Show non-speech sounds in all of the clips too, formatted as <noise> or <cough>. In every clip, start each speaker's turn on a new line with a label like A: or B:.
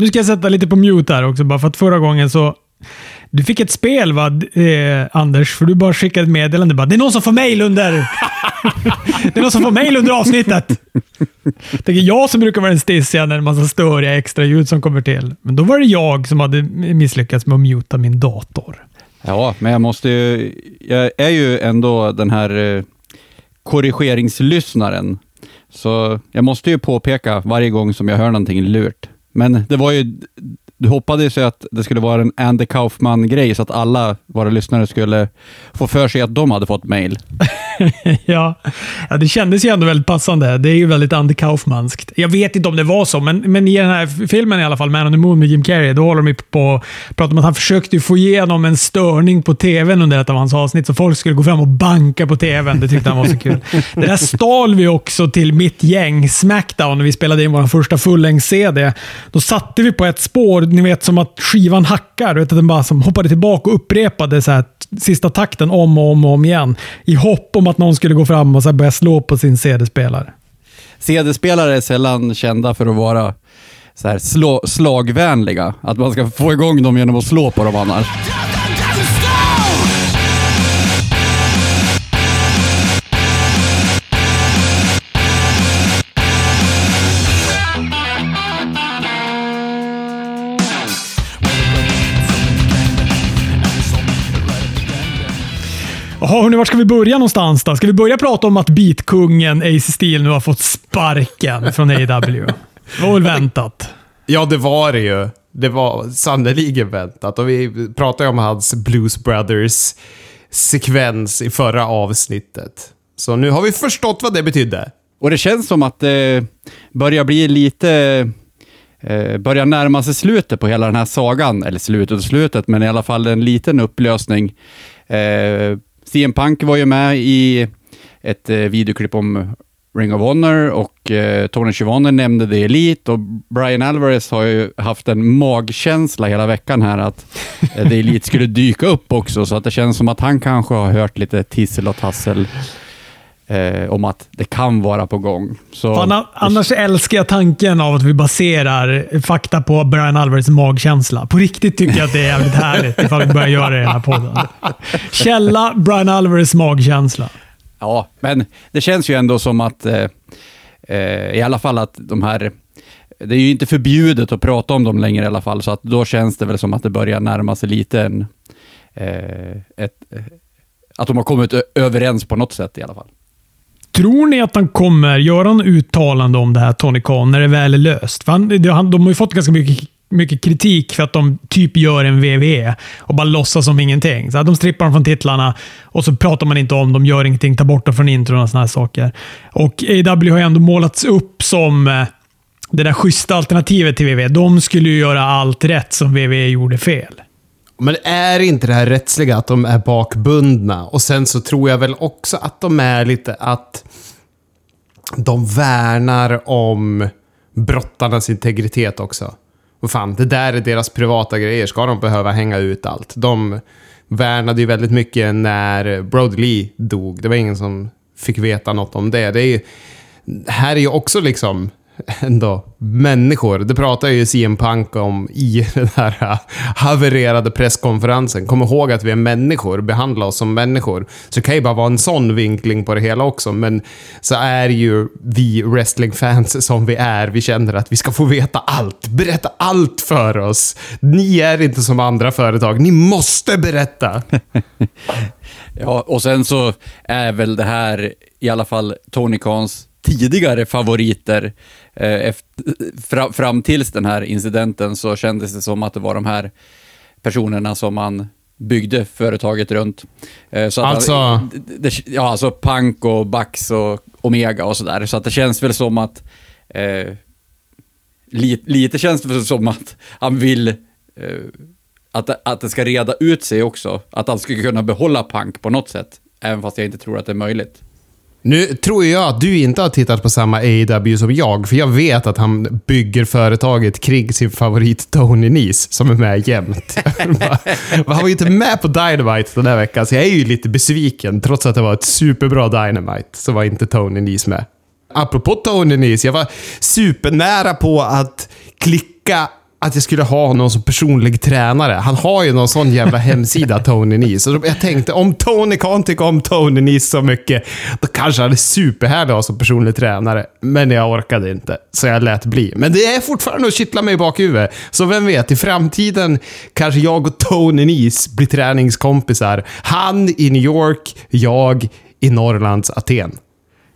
A: Nu ska jag sätta lite på mute här också, bara för att förra gången så... Du fick ett spel va, eh, Anders? För du bara skickade ett meddelande. Bara, det är någon som får mail under... <laughs> det är någon som får mail under avsnittet. Tänker jag som brukar vara den stissiga när det är en massa störiga extra ljud som kommer till. Men då var det jag som hade misslyckats med att muta min dator.
B: Ja, men jag måste ju... Jag är ju ändå den här eh, korrigeringslyssnaren. Så jag måste ju påpeka varje gång som jag hör någonting lurt. Men det var ju du hoppades ju att det skulle vara en Andy Kaufman-grej, så att alla våra lyssnare skulle få för sig att de hade fått mail. <laughs>
A: ja. ja, det kändes ju ändå väldigt passande. Det är ju väldigt Andy Kaufmanskt. Jag vet inte om det var så, men, men i den här filmen i alla fall, Man on the Moon med Jim Carrey, då håller de på att prata om att han försökte få igenom en störning på tvn under ett av hans avsnitt, så folk skulle gå fram och banka på tvn. Det tyckte han var så kul. <laughs> det där stal vi också till mitt gäng, Smackdown, när vi spelade in vår första fullängds-CD. Då satte vi på ett spår ni vet som att skivan hackar. Vet, att den bara som hoppade tillbaka och upprepade så här, sista takten om och om och om igen. I hopp om att någon skulle gå fram och så börja slå på sin CD-spelare.
B: CD-spelare är sällan kända för att vara så här slå, slagvänliga. Att man ska få igång dem genom att slå på dem annars.
A: Jaha, hörni, var ska vi börja någonstans då? Ska vi börja prata om att beatkungen AC Steel nu har fått sparken från AW? Det var väl väntat?
C: Ja, det var det ju. Det var sannerligen väntat. Och vi pratade om hans Blues Brothers-sekvens i förra avsnittet. Så nu har vi förstått vad det betydde.
B: Och det känns som att det börjar bli lite... Eh, börjar närma sig slutet på hela den här sagan. Eller slutet och slutet, men i alla fall en liten upplösning. Eh, CM Punk var ju med i ett eh, videoklipp om Ring of Honor och eh, Tony Schiavone nämnde det Elite och Brian Alvarez har ju haft en magkänsla hela veckan här att eh, The Elite skulle dyka upp också, så att det känns som att han kanske har hört lite tissel och tassel eh, om att det kan vara på gång. Så,
A: Fan, annars älskar jag tanken av att vi baserar fakta på Brian Alvarez magkänsla. På riktigt tycker jag att det är jävligt härligt <laughs> ifall vi börjar göra det i den här podden. Källa Brian Alvarez magkänsla.
B: Ja, men det känns ju ändå som att, eh, eh, i alla fall att de här det är ju inte förbjudet att prata om dem längre i alla fall, så att då känns det väl som att det börjar närma sig lite en, eh, ett, att de har kommit överens på något sätt i alla fall.
A: Tror ni att han kommer göra en uttalande om det här, Tony Khan, när det väl är löst? För han, de har ju fått ganska mycket, mycket kritik för att de typ gör en VVE och bara låtsas som ingenting. Så de strippar dem från titlarna och så pratar man inte om dem, gör ingenting, tar bort dem från intron och såna här saker. Och AW har ju ändå målats upp som eh, det där schyssta alternativet till VV. De skulle ju göra allt rätt som VV gjorde fel.
C: Men är inte det här rättsliga att de är bakbundna? Och sen så tror jag väl också att de är lite att de värnar om brottarnas integritet också. Och fan, det där är deras privata grejer. Ska de behöva hänga ut allt? De värnade ju väldigt mycket när Brody Lee dog. Det var ingen som fick veta något om det. det är ju, här är ju också liksom <laughs> ändå människor. Det pratar ju CM Punk om i <laughs> den här havererade presskonferensen. Kom ihåg att vi är människor, behandla oss som människor. Så det kan ju bara vara en sån vinkling på det hela också, men så är ju vi wrestlingfans <laughs> som vi är. Vi känner att vi ska få veta allt. Berätta allt för oss. Ni är inte som andra företag. Ni måste berätta.
B: ja, och sen så är väl det här i alla fall Tony Khans tidigare favoriter. Eh, efter, fram tills den här incidenten så kändes det som att det var de här personerna som man byggde företaget runt.
C: Eh, så alltså? Att,
B: det, ja, alltså Punk och Bax och Omega och sådär. Så att det känns väl som att eh, lite, lite känns det som att han vill eh, att, att det ska reda ut sig också. Att han skulle kunna behålla Punk på något sätt. Även fast jag inte tror att det är möjligt.
C: Nu tror jag att du inte har tittat på samma AW som jag, för jag vet att han bygger företaget kring sin favorit Tony Nese, som är med jämt. <laughs> <laughs> han var ju inte med på Dynamite den här veckan, så jag är ju lite besviken. Trots att det var ett superbra Dynamite, så var inte Tony Nese med. Apropå Tony Nese, jag var supernära på att klicka att jag skulle ha någon som personlig tränare. Han har ju någon sån jävla <laughs> hemsida, Tony Nese. Så jag tänkte, om Tony kan tycka om Tony Nese så mycket, då kanske han är superhärlig att ha som personlig tränare. Men jag orkade inte, så jag lät bli. Men det är fortfarande att kittla mig i bakhuvudet. Så vem vet, i framtiden kanske jag och Tony Nese blir träningskompisar. Han i New York, jag i Norrlands Aten.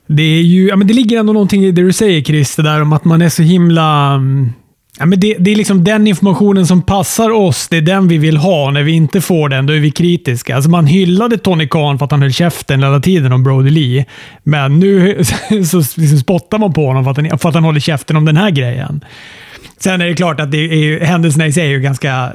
A: Det, är ju, ja, men det ligger ändå någonting i det du säger Chris, det där om att man är så himla... mm, Ja, men det, det är liksom den informationen som passar oss. Det är den vi vill ha. När vi inte får den, då är vi kritiska. Alltså man hyllade Tony Khan för att han höll käften hela tiden om Brody Lee. Men nu <laughs> så liksom spottar man på honom för att, han, för att han håller käften om den här grejen. Sen är det klart att det är ju, händelserna i sig är ju ganska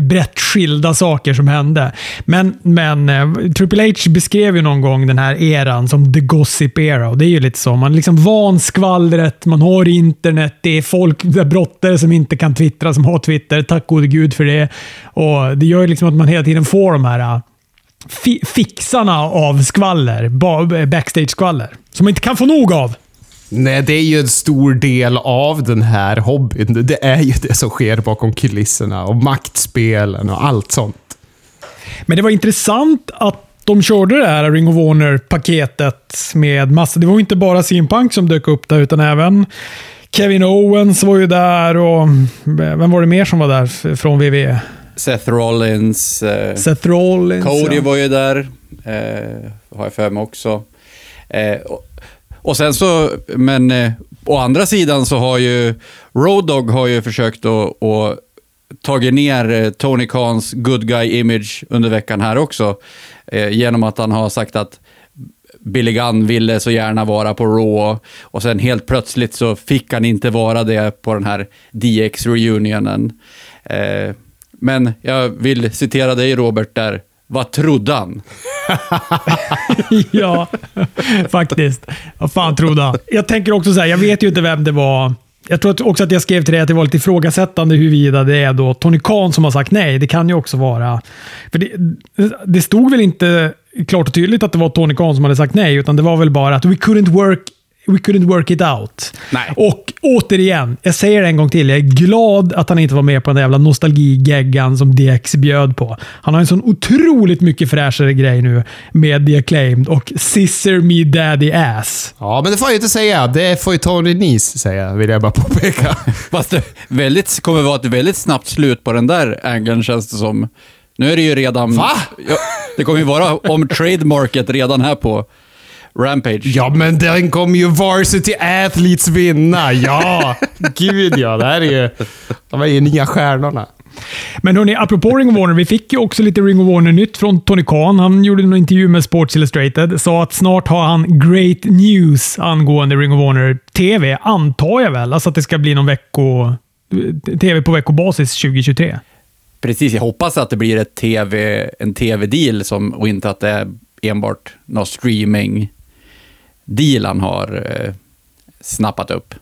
A: brett skilda saker som hände. Men, men eh, Triple H beskrev ju någon gång den här eran som the gossip era. Och det är ju lite så. Man är liksom van skvallret, man har internet, det är folk, det är brottare som inte kan twittra, som har Twitter. Tack gode gud för det. Och Det gör ju liksom att man hela tiden får de här eh, fi fixarna av skvaller, backstage-skvaller, som man inte kan få nog av.
C: Nej, det är ju en stor del av den här hobbyn. Det är ju det som sker bakom kulisserna och maktspelen och allt sånt.
A: Men det var intressant att de körde det här Ring of Honor-paketet med massa... Det var ju inte bara CM Punk som dök upp där, utan även Kevin Owens var ju där och vem var det mer som var där från WWE?
B: Seth Rollins, eh,
A: Seth Rollins.
B: Cody
A: ja.
B: var ju där, eh, har jag för mig också. Eh, och, och sen så, men eh, å andra sidan så har ju Road Dogg har ju försökt att, att tagit ner eh, Tony Khans good guy-image under veckan här också. Eh, genom att han har sagt att Billy Gunn ville så gärna vara på Raw och sen helt plötsligt så fick han inte vara det på den här DX-reunionen. Eh, men jag vill citera dig Robert där. Vad trodde han? <laughs>
A: ja, faktiskt. Vad fan trodde han? Jag tänker också så här, jag vet ju inte vem det var. Jag tror också att jag skrev till dig att det var lite ifrågasättande huruvida det är då Tony Khan som har sagt nej. Det kan ju också vara... För det, det stod väl inte klart och tydligt att det var Tony Khan som hade sagt nej, utan det var väl bara att we couldn't work We couldn't work it out.
B: Nej.
A: Och återigen, jag säger det en gång till. Jag är glad att han inte var med på den där jävla nostalgigeggan som DX bjöd på. Han har en sån otroligt mycket fräschare grej nu med The Acclaimed och Scissor Me Daddy Ass.
C: Ja, men det får jag inte säga. Det får ju Tony Nese säga, vill jag bara påpeka. <laughs>
B: Fast det väldigt, kommer vara ett väldigt snabbt slut på den där angeln känns det som. Nu är det ju redan...
C: Va?
B: Ja, det kommer ju vara om trademarket redan här på Rampage.
C: Ja, men den kommer ju Varsity Athletes vinna. Ja, <laughs> gud ja. Det här är ju... De är ju nya stjärnorna.
A: Men hörni, apropå Ring of Honor, vi fick ju också lite Ring of Honor-nytt från Tony Khan. Han gjorde en intervju med Sports Illustrated. Sa att snart har han great news angående Ring of Honor TV, antar jag väl. Alltså att det ska bli någon vecko... TV på veckobasis 2023.
B: Precis, jag hoppas att det blir ett TV, en tv-deal som, och inte att det är enbart någon streaming-deal han har eh, snappat upp.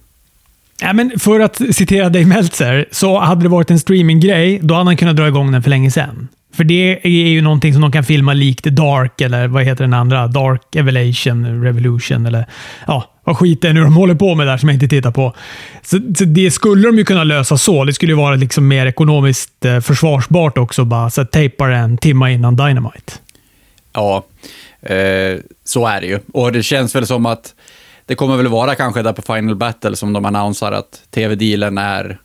A: Ja, men för att citera Dave Meltzer, så hade det varit en streaminggrej, då hade han kunnat dra igång den för länge sedan. För det är ju någonting som de kan filma likt Dark, eller vad heter den andra? Dark Evolution, Revolution, eller ja, vad skit det är nu de håller på med där som jag inte tittar på. Så, så det skulle de ju kunna lösa så. Det skulle ju vara liksom mer ekonomiskt eh, försvarsbart också. Bara så att tejpa det en timme innan Dynamite.
B: Ja, eh, så är det ju. Och det känns väl som att det kommer väl vara kanske där på Final Battle som de annonsar att tv-dealen är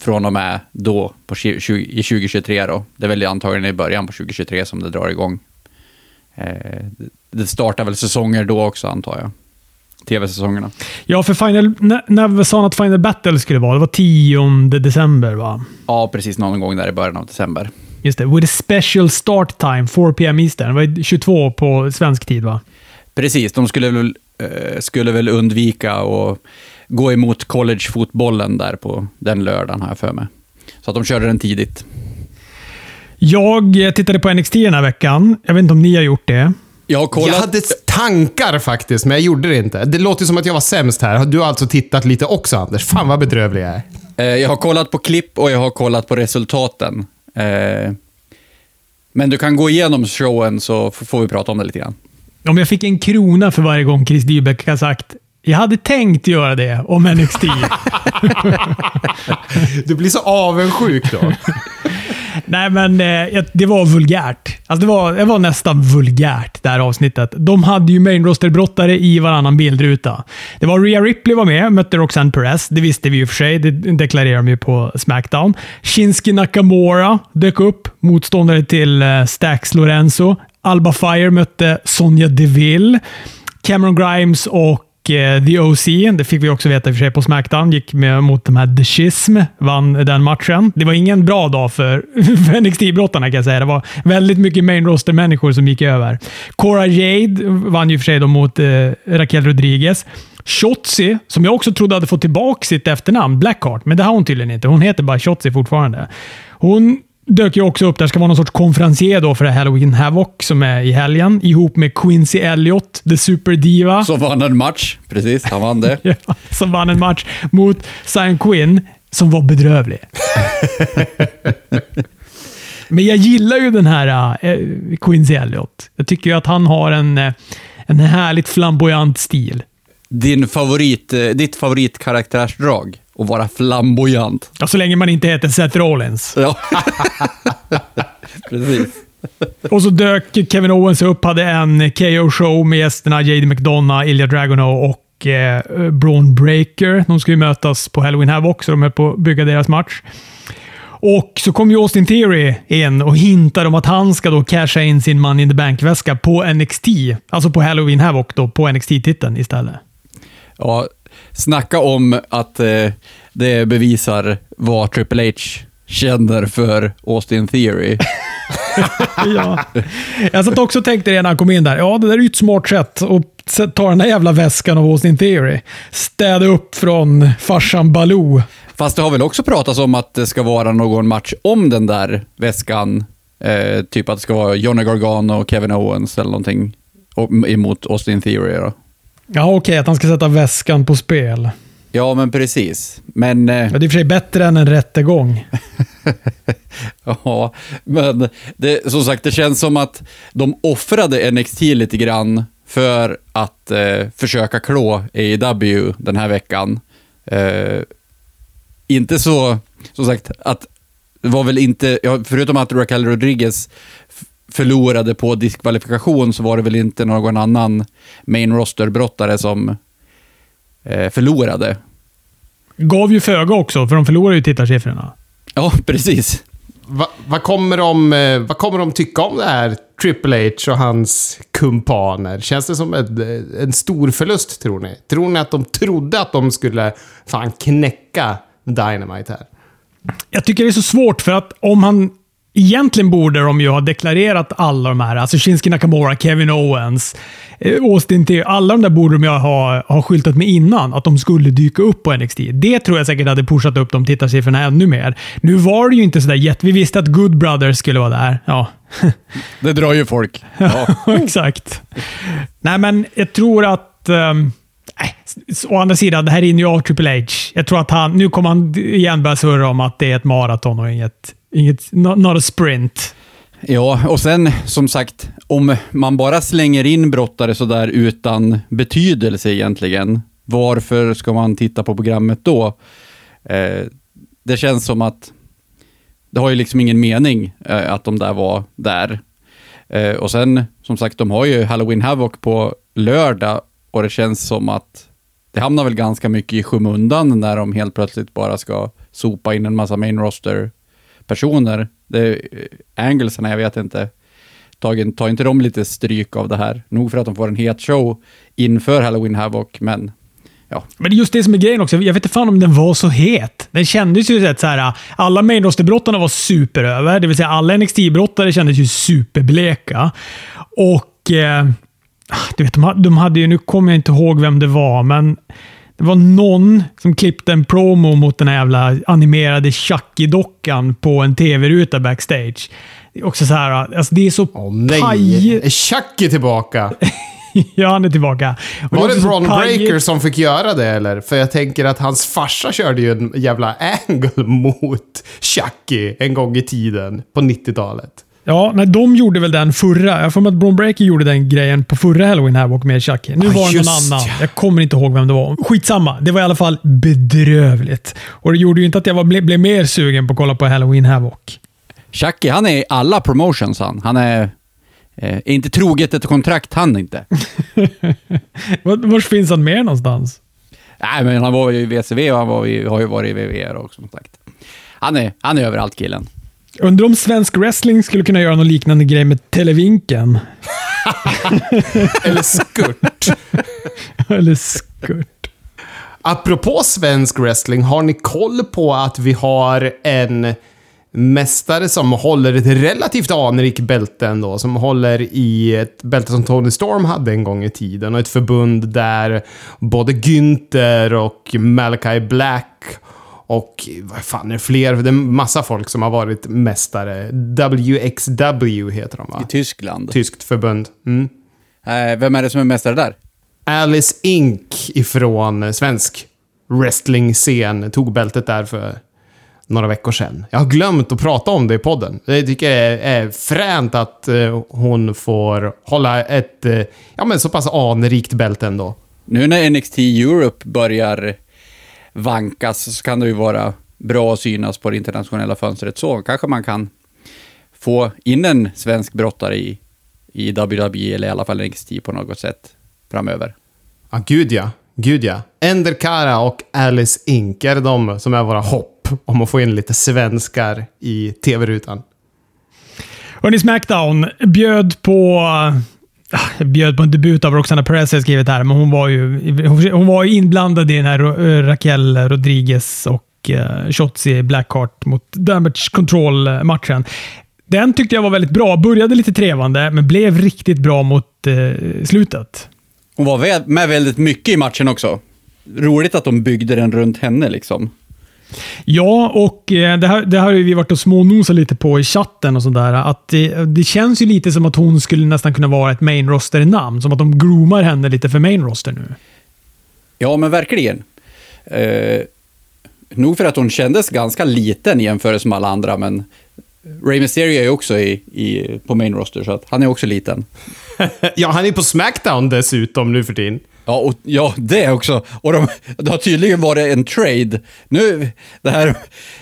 B: från och med då på 20, i 2023 då. Det är väl antagligen i början på 2023 som det drar igång. Eh, det startar väl säsonger då också antar jag. Tv-säsongerna.
A: Ja, för Final, när, när sa han att Final Battle skulle vara? Det var 10 december, va?
B: Ja, precis någon gång där i början av december.
A: Just det. With a special start time, 4 p.m. Eastern. Det var 22 på svensk tid, va?
B: Precis, de skulle väl, eh, skulle väl undvika att gå emot collegefotbollen där på den lördagen, har jag för mig. Så att de körde den tidigt.
A: Jag tittade på NXT den här veckan. Jag vet inte om ni har gjort det.
B: Jag har kollat...
C: Jag hade tankar faktiskt, men jag gjorde det inte. Det låter som att jag var sämst här. Du har alltså tittat lite också, Anders. Fan vad bedrövlig jag är.
B: Eh, Jag har kollat på klipp och jag har kollat på resultaten. Eh, Men du kan gå igenom showen så får vi prata om det lite grann.
A: Om jag fick en krona för varje gång Chris Dybeck har sagt Jag hade tänkt göra det om NXT. <laughs>
C: Du blir så avundsjuk då. <laughs>
A: Nej, men eh, det var vulgärt. Alltså, det, var, det var nästan vulgärt, det här avsnittet. De hade ju main roster-brottare i varannan bildruta. Det var Rhea Ripley var med, mötte Roxanne Perez. Det visste vi ju för sig. Det deklarerade de ju på Smackdown. Shinski Nakamura dök upp, motståndare till eh, Stax Lorenzo. Alba Fire mötte Sonja Deville. Cameron Grimes och eh, The OC, det fick vi också veta i och för sig på Smackdown, gick med mot de här The Schism, vann den matchen. Det var ingen bra dag för, <laughs> för NXT-brottarna kan jag säga. Det var väldigt mycket main roster-människor som gick över. Cora Jade vann ju för sig då mot eh, Raquel Rodriguez. Shotzi, som jag också trodde hade fått tillbaka sitt efternamn, Blackheart, men det har hon tydligen inte. Hon heter bara Shotzi fortfarande. Hon dök ju också upp. Där ska vara någon sorts konferencier då för Halloween Havoc som är i helgen. Ihop med Quincy Elliott, the superdiva.
B: Så vann en match. Precis, han vann det. <laughs>
A: Ja, som vann en match mot Sian Quinn, som var bedrövlig. <laughs> Men jag gillar ju den här äh, Quincy Elliott. Jag tycker ju att han har en, äh, en härligt flamboyant stil.
B: Din favorit, eh, ditt favoritkaraktärsdrag? Att vara flamboyant.
A: Ja, så länge man inte heter Seth Rollins.
B: Ja. <laughs> Precis.
A: Och så dök Kevin Owens upp, hade en KO-show med gästerna JD McDonough, Ilja Dragunov och eh, Braun Breaker. De ska ju mötas på Halloween Havoc, så de är på att bygga deras match. Och så kom ju Austin Theory in och hintade om att han ska då casha in sin Money in the Bank-väska på NXT. Alltså på Halloween Havoc då, på NXT-titeln istället.
B: Ja, snacka om att eh, det bevisar vad Triple H känner för Austin Theory. <laughs>
A: ja. Jag satt också och tänkte det när han kom in där. Ja, det där är ju ett smart sätt att ta den där jävla väskan av Austin Theory. Städa upp från farsan Baloo.
B: Fast det har väl också pratats om att det ska vara någon match om den där väskan. Eh, typ att det ska vara Johnny Gargano och Kevin Owens eller någonting. Och, emot Austin Theory då.
A: Ja, okej, okay, att han ska sätta väskan på spel.
B: Ja, men precis. Men... Eh...
A: Ja, det är i och för sig bättre än en rättegång. <laughs>
B: ja, men det, som sagt, det känns som att de offrade NXT lite grann för att eh, försöka klå AEW den här veckan. Eh, inte så, som sagt, att det var väl inte, ja, förutom att Raquel Rodriguez förlorade på diskvalifikation så var det väl inte någon annan main roster-brottare som eh, förlorade.
A: Gav ju föga också, för de förlorade ju tittarsiffrorna.
B: Ja, precis.
C: Va, vad, kommer de, eh, vad kommer de tycka om det här Triple H och hans kumpaner? Känns det som ett, en stor förlust, tror ni? Tror ni att de trodde att de skulle fan knäcka Dynamite här?
A: Jag tycker det är så svårt, för att om han Egentligen borde de ju ha deklarerat alla de här, alltså Shinsuke Nakamura, Kevin Owens, eh, Austin Theory. Alla de där borde de ju ha, ha skyltat med innan, att de skulle dyka upp på NXT. Det tror jag säkert hade pushat upp de tittarsiffrorna ännu mer. Nu var det ju inte sådär jätte... Vi visste att Good Brothers skulle vara där. Ja. <laughs>
B: Det drar ju folk.
A: Ja, <laughs> exakt. Nej, men jag tror att... Um, å andra sidan, det här är ju av Triple H. Jag tror att han... Nu kommer han igen börja surra om att det är ett maraton och inget Inget, not, not a sprint.
B: Ja, och sen som sagt, om man bara slänger in brottare sådär utan betydelse egentligen, varför ska man titta på programmet då? Eh, det känns som att det har ju liksom ingen mening eh, att de där var där. Eh, och sen, som sagt, de har ju Halloween Havoc på lördag och det känns som att det hamnar väl ganska mycket i skymundan när de helt plötsligt bara ska sopa in en massa main roster personer. Det, eh, Angelsarna, jag vet inte. Tar, tar inte de lite stryk av det här? Nog för att de får en het show inför Halloween Havoc, men Ja.
A: Men det är just det som är grejen också. Jag vet inte fan om den var så het. Den kändes ju så här. Alla main brottarna var superöver. Det vill säga alla NXT-brottare kändes ju superbleka. Och... Eh, du vet, de hade ju... Nu kommer jag inte ihåg vem det var, men det var någon som klippte en promo mot den här jävla animerade Chucky-dockan på en tv-ruta backstage. Det är också så här, alltså det är så
C: oh, nej. paj... Är Chucky tillbaka? <laughs>
A: ja, han är tillbaka.
C: Och var det, det Bron Breaker som fick göra det eller? För jag tänker att hans farsa körde ju en jävla <laughs> angle mot Chucky en gång i tiden på 90-talet.
A: Ja, nej, de gjorde väl den förra. Jag får att Braun Breaker gjorde den grejen på förra Halloween Havoc med Chucky. Nu
C: Ja,
A: var det någon annan.
C: ja.
A: Jag kommer inte ihåg vem det var. Skitsamma. Det var i alla fall bedrövligt. Och det gjorde ju inte att jag var, ble, blev mer sugen på att kolla på Halloween Havoc.
B: Chucky, han är i alla promotions han. Han är eh, inte troget ett kontrakt, han inte. <laughs>
A: Var, var finns han mer någonstans?
B: Nej, men han var ju i WCW och han var har ju varit i WWE också, som sagt. Han är, han är överallt, killen.
A: Undrar om svensk wrestling skulle kunna göra någon liknande grej med Televinken. <laughs>
C: Eller skurt. <laughs>
A: Eller skurt.
C: Apropå svensk wrestling, har ni koll på att vi har en mästare som håller ett relativt anrikt bälte ändå, som håller i ett bälte som Tony Storm hade en gång i tiden och ett förbund där både Günther och Malachi Black och vad fan är det fler? Det är massa folk som har varit mästare. WXW heter de va?
B: I Tyskland.
C: Tyskt förbund. Mm.
B: Eh, vem är det som är mästare där?
C: Alice Inc ifrån svensk wrestling-scen tog bältet där för några veckor sedan. Jag har glömt att prata om det i podden. Jag tycker det är, är fränt att eh, hon får hålla ett eh, ja, men så pass anrikt bälte ändå.
B: Nu när NXT Europe börjar vankas så kan det ju vara bra att synas på det internationella fönstret. Så kanske man kan få in en svensk brottare i, i WWE eller i alla fall NXT på något sätt framöver.
C: Ja, gud ja. Gud ja. Ender Kara och Alice Inc är de som är våra hopp om att få in lite svenskar i tv-rutan.
A: Hörni, Smackdown bjöd på... Ah, bjöd på en debut av Roxana Perez har jag skrivit här, men hon var ju, hon var ju inblandad i den här eh, Raquel Rodriguez och eh, uh, Shotzi Blackheart mot Damage Control-matchen. Eh, den tyckte jag var väldigt bra. Började lite trevande, men blev riktigt bra mot eh, slutet.
B: Hon var med väldigt mycket i matchen också. Roligt att de byggde den runt henne liksom.
A: Ja, och eh, det här, det här har ju vi varit och smånosat lite på i chatten och sådär. Att det, det känns ju lite som att hon skulle nästan kunna vara ett main roster-namn. Som att de groomar henne lite för main roster nu.
B: Ja, men verkligen. Eh, nog för att hon kändes ganska liten i jämförelse med alla andra, men Ray Mysterio är ju också i, i, på main roster, så att han är också liten. <laughs>
C: Ja, han är på Smackdown dessutom nu för tiden.
B: Ja, och, ja det också. Och de, det har tydligen varit en trade. Nu, det här,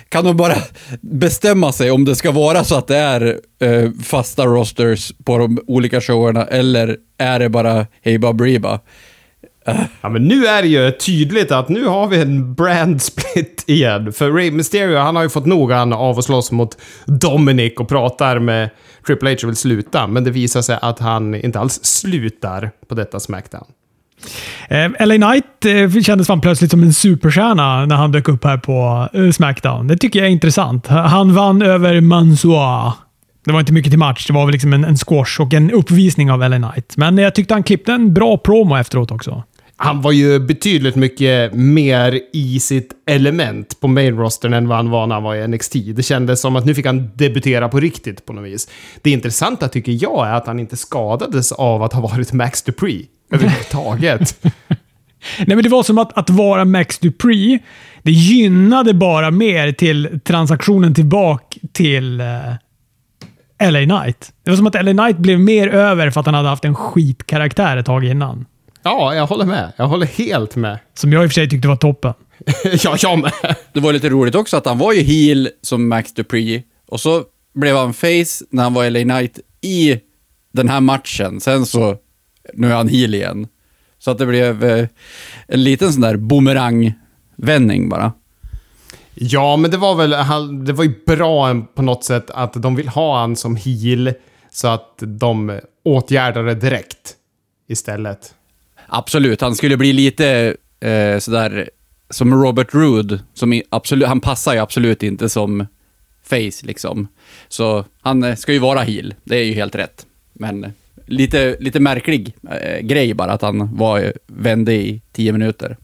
B: kan de bara bestämma sig om det ska vara så att det är eh, fasta rosters på de olika showerna, eller är det bara hej Briba?
C: Ja, men nu är det ju tydligt att nu har vi en brand split igen. För Ray Mysterio, han har ju fått nog han av att slåss mot Dominic och pratar med Triple H och vill sluta. Men det visar sig att han inte alls slutar på detta Smackdown.
A: Eh, LA Knight eh, kändes fan plötsligt som en superstjärna när han dök upp här på eh, Smackdown. Det tycker jag är intressant. Han vann över Mansoa. Det var inte mycket till match. Det var väl liksom en, en squash och en uppvisning av LA Knight. Men jag tyckte han klippte en bra promo efteråt också.
C: Han var ju betydligt mycket mer i sitt element på main rostern än vad han var när han var i NXT. Det kändes som att nu fick han debutera på riktigt på något vis. Det intressanta tycker jag är att han inte skadades av att ha varit Max Dupree överhuvudtaget. <laughs>
A: Nej, men det var som att, att vara Max Dupree, det gynnade bara mer till transaktionen tillbaka till eh, LA Knight. Det var som att LA Knight blev mer över för att han hade haft en skitkaraktär ett tag innan
C: ja, jag håller med. Jag håller helt med.
A: Som jag i och för sig tyckte var toppen. <laughs>
C: ja, jag med.
B: Det var lite roligt också att han var ju heel som Max Dupree och så blev han face när han var i LA Knight i den här matchen. Sen så, nu är han heel igen. Så att det blev eh, en liten sån där boomerang-vändning bara.
C: Ja, men det var väl, det var ju bra på något sätt att de vill ha han som heel så att de åtgärdar det direkt istället.
B: Absolut, han skulle bli lite eh, sådär som Robert Rood. Som absolut, han passar ju absolut inte som face liksom. Så han eh, ska ju vara heel, det är ju helt rätt. Men eh, lite, lite märklig eh, grej bara att han var, eh, vände i tio minuter.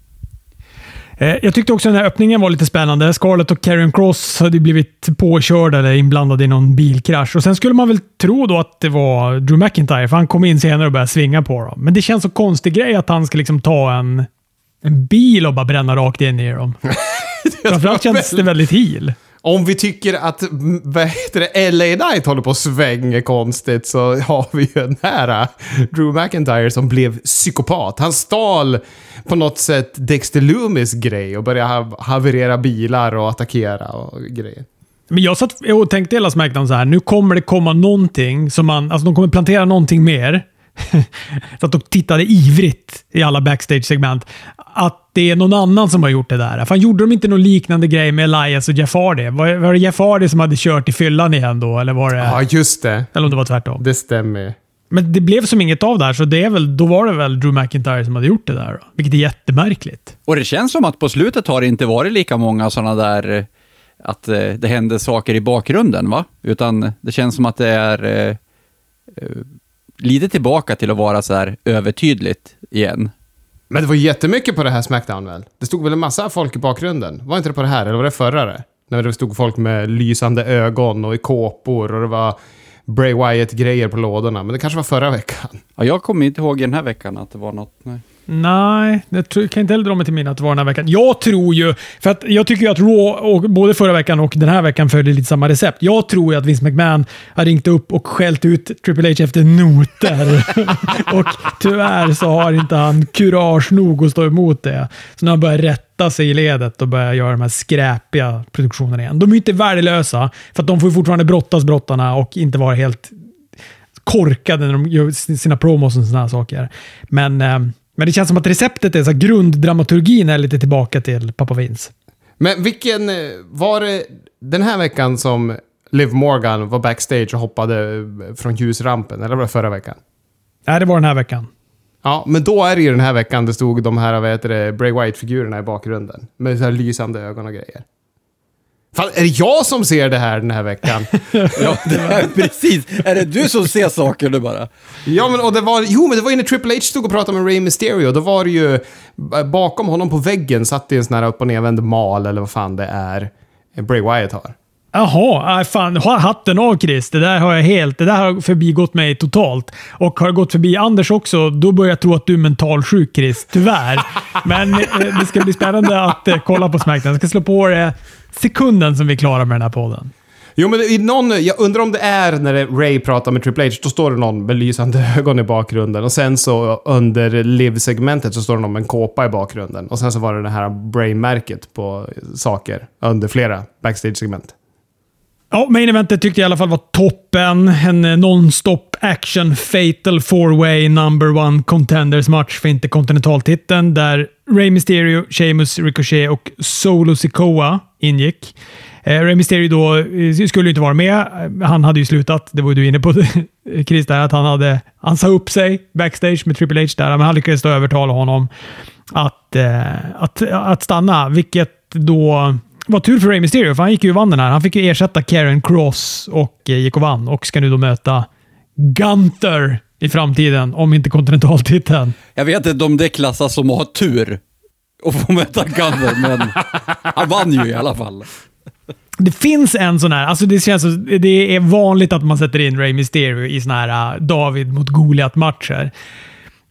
A: Eh, Jag tyckte också den här öppningen var lite spännande. Scarlett och Karrion Cross hade blivit påkörda eller inblandade i någon bilkrasch. Och Sen skulle man väl tro då att det var Drew McIntyre, för han kom in senare och började svinga på dem. Men det känns så konstig grej att han ska liksom ta en, en bil och bara bränna rakt in i dem. <laughs> Framförallt känns det väldigt heel.
C: Om vi tycker att vad heter det, LA Knight håller på att svänga konstigt så har vi ju den här äh, Drew McIntyre som blev psykopat. Han stal på något sätt Dexter Loomis grej och började ha haverera bilar och attackera och grejer.
A: Men jag satt och tänkte hela Smackdown så här. Nu kommer det komma någonting som man... Alltså de kommer plantera någonting mer. så att de tittade ivrigt i alla backstage-segment. Att det är någon annan som har gjort det där. Fan, gjorde de inte någon liknande grej med Elias och Jeff Hardy? Var, var det Jeff Hardy som hade kört i fyllan igen då? Eller var det...
C: Ja, just det.
A: Eller om det var tvärtom.
C: Det stämmer.
A: Men det blev som inget av det här, så det är väl, då var det väl Drew McIntyre som hade gjort det där. Då. Vilket är jättemärkligt.
B: Och det känns som att på slutet har det inte varit lika många sådana där eh, att eh, det händer saker i bakgrunden, va? Utan det känns som att det är eh, eh, lite tillbaka till att vara så här övertydligt igen.
C: Men det var jättemycket på det här Smackdown väl? Det stod väl en massa folk i bakgrunden? Var inte det på det här, eller var det förra det? När det stod folk med lysande ögon och i kåpor och det var Bray Wyatt-grejer på lådorna. Men det kanske var förra veckan.
B: Ja, jag kommer inte ihåg den här veckan att det var något. Nej.
A: Nej, jag kan inte heller dra mig till minne att det var den här veckan. Jag tror ju, för att jag tycker ju att Raw, och både förra veckan och den här veckan följer lite samma recept. Jag tror ju att Vince McMahon har ringt upp och skällt ut Triple H efter noter. <laughs> och tyvärr så har inte han kurage nog att stå emot det. Så nu har han börjat rätta sig i ledet och börjat göra de här skräpiga produktionerna igen. De är ju inte värdelösa, för att de får ju fortfarande brottas brottarna och inte vara helt korkade när de gör sina promos och sådana saker. Men eh, men det känns som att receptet är så grunddramaturgin är lite tillbaka till Papa Vince.
C: Men vilken... eh, Var det den här veckan som Liv Morgan var backstage och hoppade eh, från ljusrampen? Eller var det förra veckan?
A: Nej, det var den här veckan.
C: Ja, men då är det ju den här veckan det stod de här, vad heter det, Bray Wyatt-figurerna i bakgrunden. Med så här lysande ögon och grejer. Fan, är det jag som ser det här den här veckan? <laughs>
B: Ja, det är <laughs> precis. Är det du som ser saker nu bara?
C: ja, men och det var... Jo, men det var ju när Triple H stod och pratade med Rey Mysterio. Då var det ju... Bakom honom på väggen satt det en sån här upp och nervänd mal, eller vad fan det är. Bray Wyatt har.
A: Jaha, äh, fan. Ha hatten av Chris. Det där har jag helt... Det där har förbigått mig totalt. Och har gått förbi Anders också, då börjar jag tro att du är mentalsjuk Chris. Tyvärr. <laughs> Men eh, det ska bli spännande att eh, kolla på Smackdown. Jag ska slå på det sekunden som vi är klara med den här podden.
C: Jo, men i någon, jag undrar om det är när Ray pratar med Triple H, då står det någon med lysande ögon i bakgrunden. Och sen så under live-segmentet så står det någon med en kåpa i bakgrunden. Och sen så var det det här Bray-märket på saker under flera backstage-segment.
A: Ja, main eventet tyckte jag i alla fall var toppen. En eh, non-stop action fatal four-way number one contenders match för interkontinentaltiteln där Rey Mysterio, Sheamus, Ricochet och Solo Sikoa ingick. Eh, Rey Mysterio då eh, skulle ju inte vara med. Eh, han hade ju slutat. Det var ju du inne på, <laughs> Chris, där, att han, hade, han sa upp sig backstage med Triple H där, men han lyckades då övertala honom att, eh, att, att stanna, vilket då var tur för Rey Mysterio, för han gick ju och vann den här. Han fick ju ersätta Karen Cross och eh, gick och vann och ska nu då möta Gunther i framtiden, om inte kontinentaltiteln.
B: Jag vet inte om det klassas som att ha tur och få möta Gunner, men han vann ju i alla fall.
A: Det finns en sån här, alltså det känns så, det är vanligt att man sätter in Rey Mysterio i såna här äh, David mot Goliat-matcher.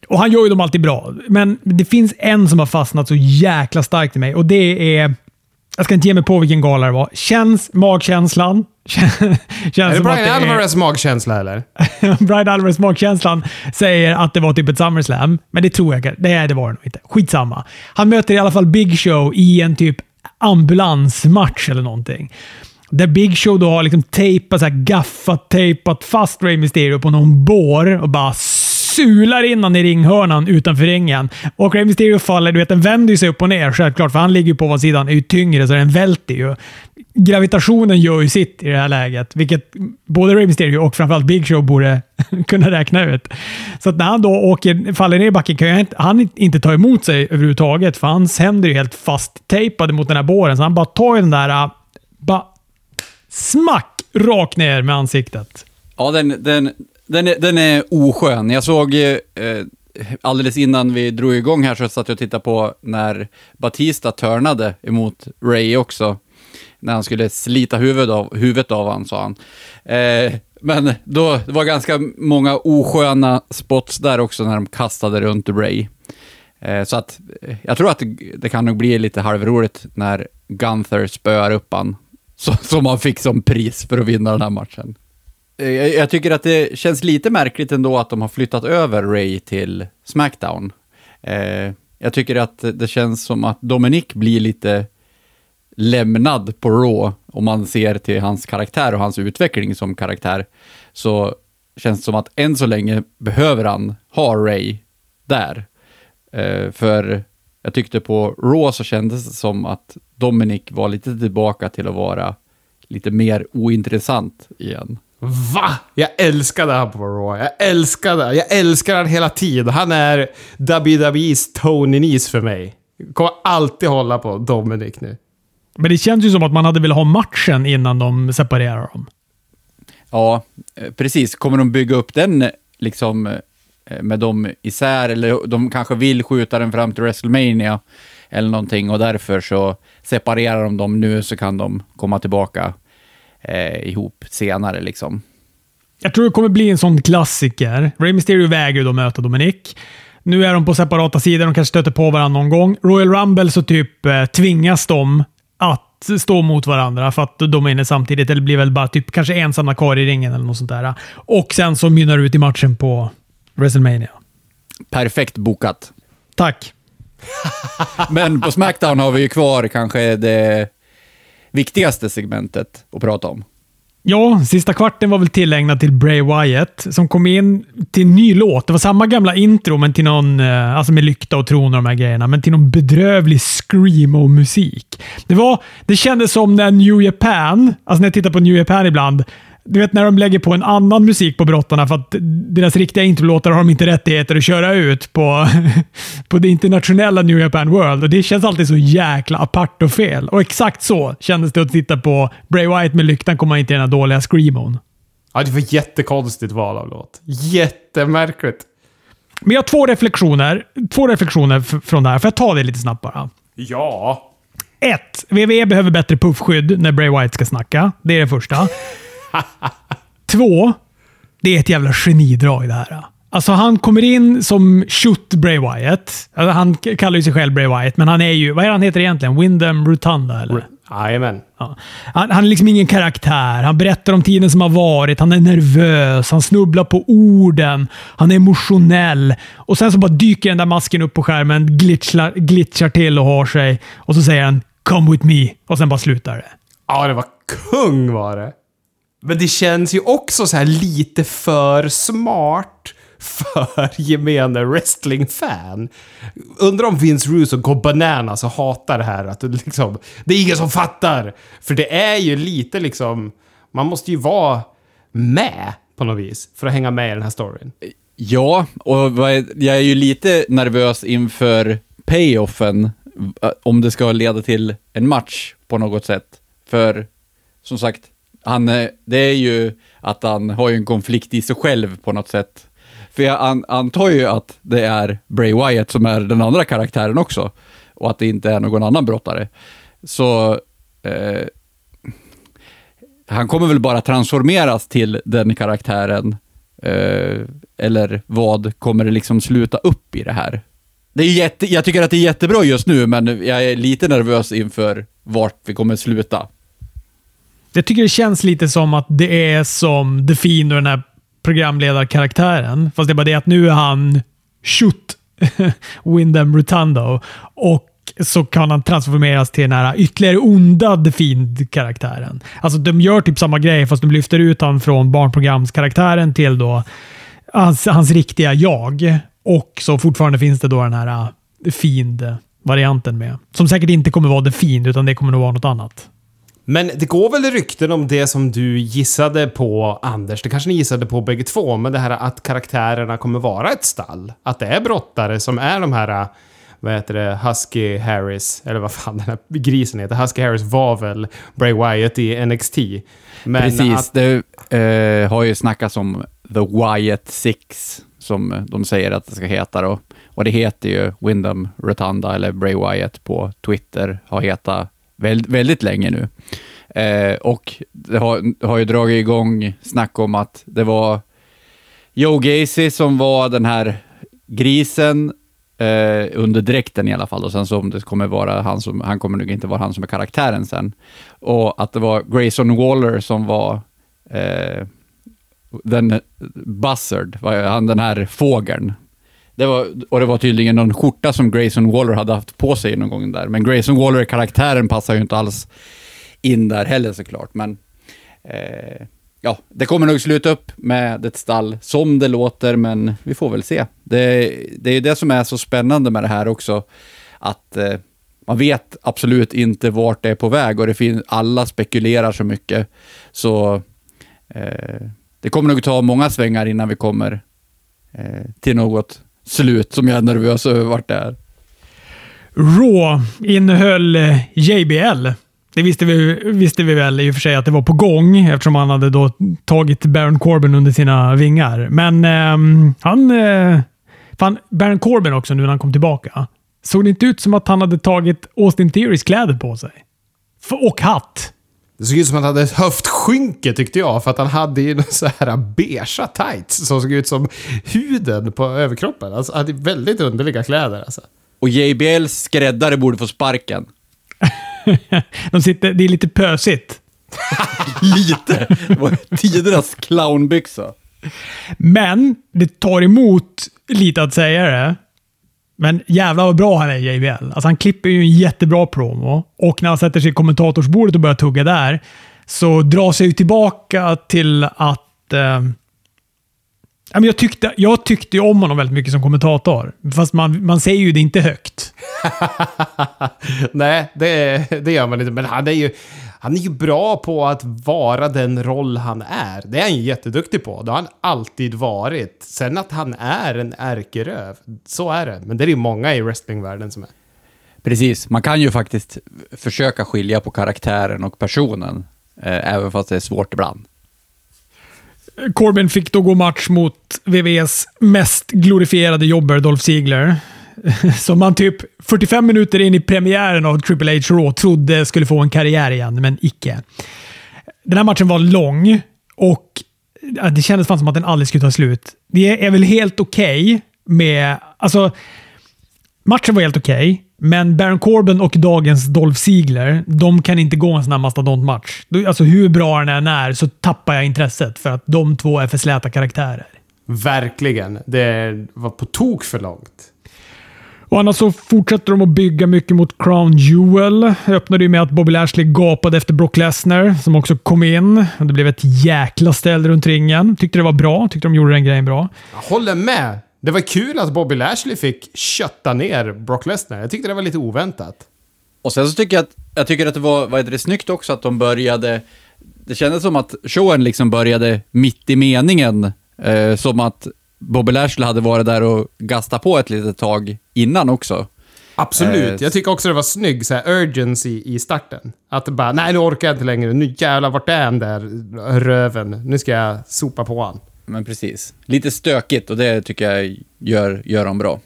A: Och han gör ju dem alltid bra, men det finns en som har fastnat så jäkla starkt i mig och det är jag ska inte ge mig på vilken gala det var. Känns magkänslan. <laughs> Känns
C: Är det Brian Alvarez magkänsla eller? <laughs>
A: Brian Alvarez magkänslan säger att det var typ ett SummerSlam, men det tror jag inte. Nej, det var det nog inte. Skitsamma. Han möter i alla fall Big Show i en typ ambulansmatch eller någonting. Där Big Show då har liksom tejpat, så här gaffat, tejpat fast Rey Mysterio på någon bår och bara sular in honom i ringhörnan utanför ringen. Och Rey Mysterio faller, du vet, den vänder ju sig upp och ner självklart, för han ligger ju på ovansidan, är ju tyngre så den välter ju. Gravitationen gör ju sitt i det här läget, vilket både Rey Mysterio och framförallt Big Show borde <laughs> kunna räkna ut. Så att när han då åker, faller ner i backen kan inte, han inte ta emot sig överhuvudtaget, för hans händer är ju helt fasttejpade mot den här båren, så han bara tar den där, bara smack rakt ner med ansiktet.
B: Ja, den, den, den, är, den är oskön. Jag såg eh, alldeles innan vi drog igång här så satt jag och tittade på när Batista törnade emot Ray också. När han skulle slita huvudet av, huvudet av han, sa han. Eh, men då, det var ganska många osköna spots där också när de kastade runt Ray. Eh, så att eh, jag tror att det, det kan nog bli lite halvroligt när Gunther spöar upp han Så, som han fick som pris för att vinna den här matchen. Eh, jag, jag tycker att det känns lite märkligt ändå att de har flyttat över Ray till Smackdown. Eh, jag tycker att det känns som att Dominic blir lite lämnad på Raw, om man ser till hans karaktär och hans utveckling som karaktär, så känns det som att än så länge behöver han ha Ray där. Eh, för jag tyckte på Raw så kändes det som att Dominic var lite tillbaka till att vara lite mer ointressant igen.
C: Va? Jag älskade han på Raw. Jag älskade Jag älskar han hela tiden. Han är WWE's Tony Nese för mig. Kommer alltid hålla på Dominic nu.
A: Men det känns ju som att man hade velat ha matchen innan de separerar dem.
B: Ja, eh, precis. Kommer de bygga upp den liksom eh, med dem isär, eller de kanske vill skjuta den fram till WrestleMania eller någonting och därför så separerar de dem nu så kan de komma tillbaka eh, ihop senare liksom.
A: Jag tror det kommer bli en sån klassiker. Rey Mysterio vägrar då möta Dominic. Nu är de på separata sidor, de kanske stöter på varandra någon gång. Royal Rumble så typ eh, tvingas de att stå mot varandra för att de är inne samtidigt, eller blir väl bara typ kanske ensamma kvar i ringen eller något sånt där. Och sen så mynnar ut i matchen på WrestleMania.
B: Perfekt bokat.
A: Tack. <laughs>
B: Men på Smackdown har vi ju kvar kanske det viktigaste segmentet att prata om.
A: Ja, sista kvarten var väl tillägnad till Bray Wyatt som kom in till en ny låt. Det var samma gamla intro, men till någon, eh, alltså med lykta och tron och de här grejerna, men till någon bedrövlig screamo-musik. Det, var, det kändes som när New Japan, alltså när jag tittar på New Japan ibland, du vet när de lägger på en annan musik på brottarna för att deras riktiga introlåtar har de inte rättigheter att köra ut på, <laughs> på det internationella New Japan World. Och Det känns alltid så jäkla apart och fel. Och exakt så kändes det att titta på Bray Wyatt med lyktan komma in till den här dåliga screamon.
C: Ja, det var jättekonstigt val av låt. Jättemärkligt.
A: Men jag har två reflektioner, två reflektioner från det här. Får jag ta det lite snabbt bara?
C: Ja.
A: Ett. WWE behöver bättre puffskydd när Bray Wyatt ska snacka. Det är det första. Två. Det är ett jävla genidrag det här. Alltså han kommer in som Shoot Bray Wyatt. Alltså, han kallar ju sig själv Bray Wyatt, men han är ju... Vad är han heter egentligen? Wyndham Rotunda, eller?
C: Jajamän.
A: Ja. Han, han är liksom ingen karaktär. Han berättar om tiden som har varit. Han är nervös. Han snubblar på orden. Han är emotionell. Och sen så bara dyker den där masken upp på skärmen, glitchar, glitchar till och har sig. Och så säger han “Come with me” och sen bara slutar det.
C: Ja, det var kung var det. Men det känns ju också så här lite för smart för <laughs> gemene wrestlingfan. Undrar om Vince Russo går bananas och hatar det här. Att det, liksom, det är ingen som fattar. För det är ju lite liksom... Man måste ju vara med på något vis för att hänga med i den här storyn.
B: Ja, och vad är- jag är ju lite nervös inför payoffen, eh, om det ska leda till en match på något sätt. För, som sagt, han, eh, det är ju att han har ju en konflikt i sig själv på något sätt. För jag an, antar ju att det är Bray Wyatt som är den andra karaktären också, och att det inte är någon annan brottare. Så, eh, han kommer väl bara transformeras till den karaktären Eh, eller vad kommer det liksom sluta upp i det här? Det är jätte, jag tycker att det är jättebra just nu, men jag är lite nervös inför vart vi kommer sluta.
A: Jag tycker det känns lite som att det är som The Fiend och den här programledarkaraktären. Fast det är bara det att nu är han Shoot <laughs> Windham Rutando. och så kan han transformeras till den här ytterligare onda The Fiend-karaktären. Alltså de gör typ samma grej fast de lyfter ut honom från barnprogramskaraktären till då hans, hans riktiga jag. Och så fortfarande finns det då den här The Fiend-varianten med. Som säkert inte kommer vara The Fiend utan det kommer nog vara något annat.
C: Men det går väl rykten om det som du gissade på, Anders. Det kanske ni gissade på bägge två, men det här att karaktärerna kommer vara ett stall. Att det är brottare som är de här, vad heter det, Husky Harris, eller vad fan den här grisen heter. Husky Harris var väl Bray Wyatt i NXT. Men
B: Precis,
C: Att,
B: det eh, har ju snackats om The Wyatt Six, som de säger att det ska heta då. Och det heter ju Wyndham Rotunda, eller Bray Wyatt på Twitter, har hetat väldigt, väldigt länge nu. Eh, och det har, har ju dragit igång snack om att det var Joe Gacy som var den här grisen eh, under dräkten i alla fall. Och sen så om det kommer vara han som, han kommer nog inte vara han som är karaktären sen. Och att det var Grayson Waller som var eh, den Buzzard, han den här fågeln. Det var, och det var tydligen någon skjorta som Grayson Waller hade haft på sig någon gång där. Men Grayson Waller, karaktären, passar ju inte alls in där heller såklart. Men eh, ja, det kommer nog sluta upp med ett stall som det låter, men vi får väl se. Det, det är det som är så spännande med det här också, att eh, man vet absolut inte vart det är på väg och det finns, alla spekulerar så mycket. Så eh, det kommer nog ta många svängar innan vi kommer eh, till något slut som jag är nervös över vart det är.
A: Raw innehöll eh, JBL. Det visste vi, visste vi väl i och för sig att det var på gång eftersom han hade då tagit Baron Corbin under sina vingar. Men eh, han... Eh, fan, Baron Corbin också nu när han kom tillbaka. Såg det inte ut som att han hade tagit Austin Theorys kläder på sig? F och hatt.
C: Det såg ut som att han hade ett höftskynke tyckte jag, för att han hade ju <laughs> så här beiga tights som såg ut som huden på överkroppen. Alltså, han hade väldigt underliga kläder alltså.
B: Och JBLs skräddare borde få sparken. <laughs>
A: De sitter, det är lite pösigt. <laughs>
B: lite. Det var tidernas clownbyxa.
A: Men det tar emot lite att säga det. Men jävlar vad bra han är JBL. Alltså han klipper ju en jättebra promo och när han sätter sig i kommentatorsbordet och börjar tugga där så dras jag ju tillbaka till att eh, jag tyckte, jag tyckte om honom väldigt mycket som kommentator. Fast man, man säger ju det inte högt. <laughs>
C: Nej, det, det gör man inte. Men han är, ju, han är ju bra på att vara den roll han är. Det är han ju jätteduktig på. Det har han alltid varit. Sen att han är en ärkeröv, så är det. Men det är ju många i wrestlingvärlden som är.
B: Precis, man kan ju faktiskt försöka skilja på karaktären och personen. Eh, även fast det är svårt ibland.
A: Corbin fick då gå match mot VVs mest glorifierade jobber, Dolph Ziegler. <laughs> Som man typ 45 minuter in i premiären av Triple H Raw trodde skulle få en karriär igen, men icke. Den här matchen var lång och det kändes fan som att den aldrig skulle ta slut. Det är väl helt okej okay med... Alltså, matchen var helt okej. Okay. Men Baron Corbin och dagens Dolph Ziegler, de kan inte gå en sån här mastodontmatch. Alltså hur bra den än är så tappar jag intresset för att de två är för släta karaktärer.
C: Verkligen. Det var på tok för långt.
A: Och annars så fortsätter de att bygga mycket mot Crown Jewel. öppnade ju med att Bobby Lashley gapade efter Brock Lesnar, som också kom in. Det blev ett jäkla ställ runt ringen. Tyckte det var bra. Tyckte de gjorde den grejen bra.
C: Jag håller med. Det var kul att Bobby Lashley fick kötta ner Brock Lesnar. Jag tyckte det var lite oväntat.
B: Och sen så tycker jag att, jag tycker att det var, var det snyggt också att de började, det kändes som att showen liksom började mitt i meningen. Eh, som att Bobby Lashley hade varit där och gastat på ett litet tag innan också.
C: Absolut. Eh, jag tycker också det var snygg så här, urgency i starten. Att bara, nej nu orkar jag inte längre. Nu jävlar, vart är den där röven? Nu ska jag sopa på han
B: men precis. Lite stökigt och det tycker jag gör, gör dem bra.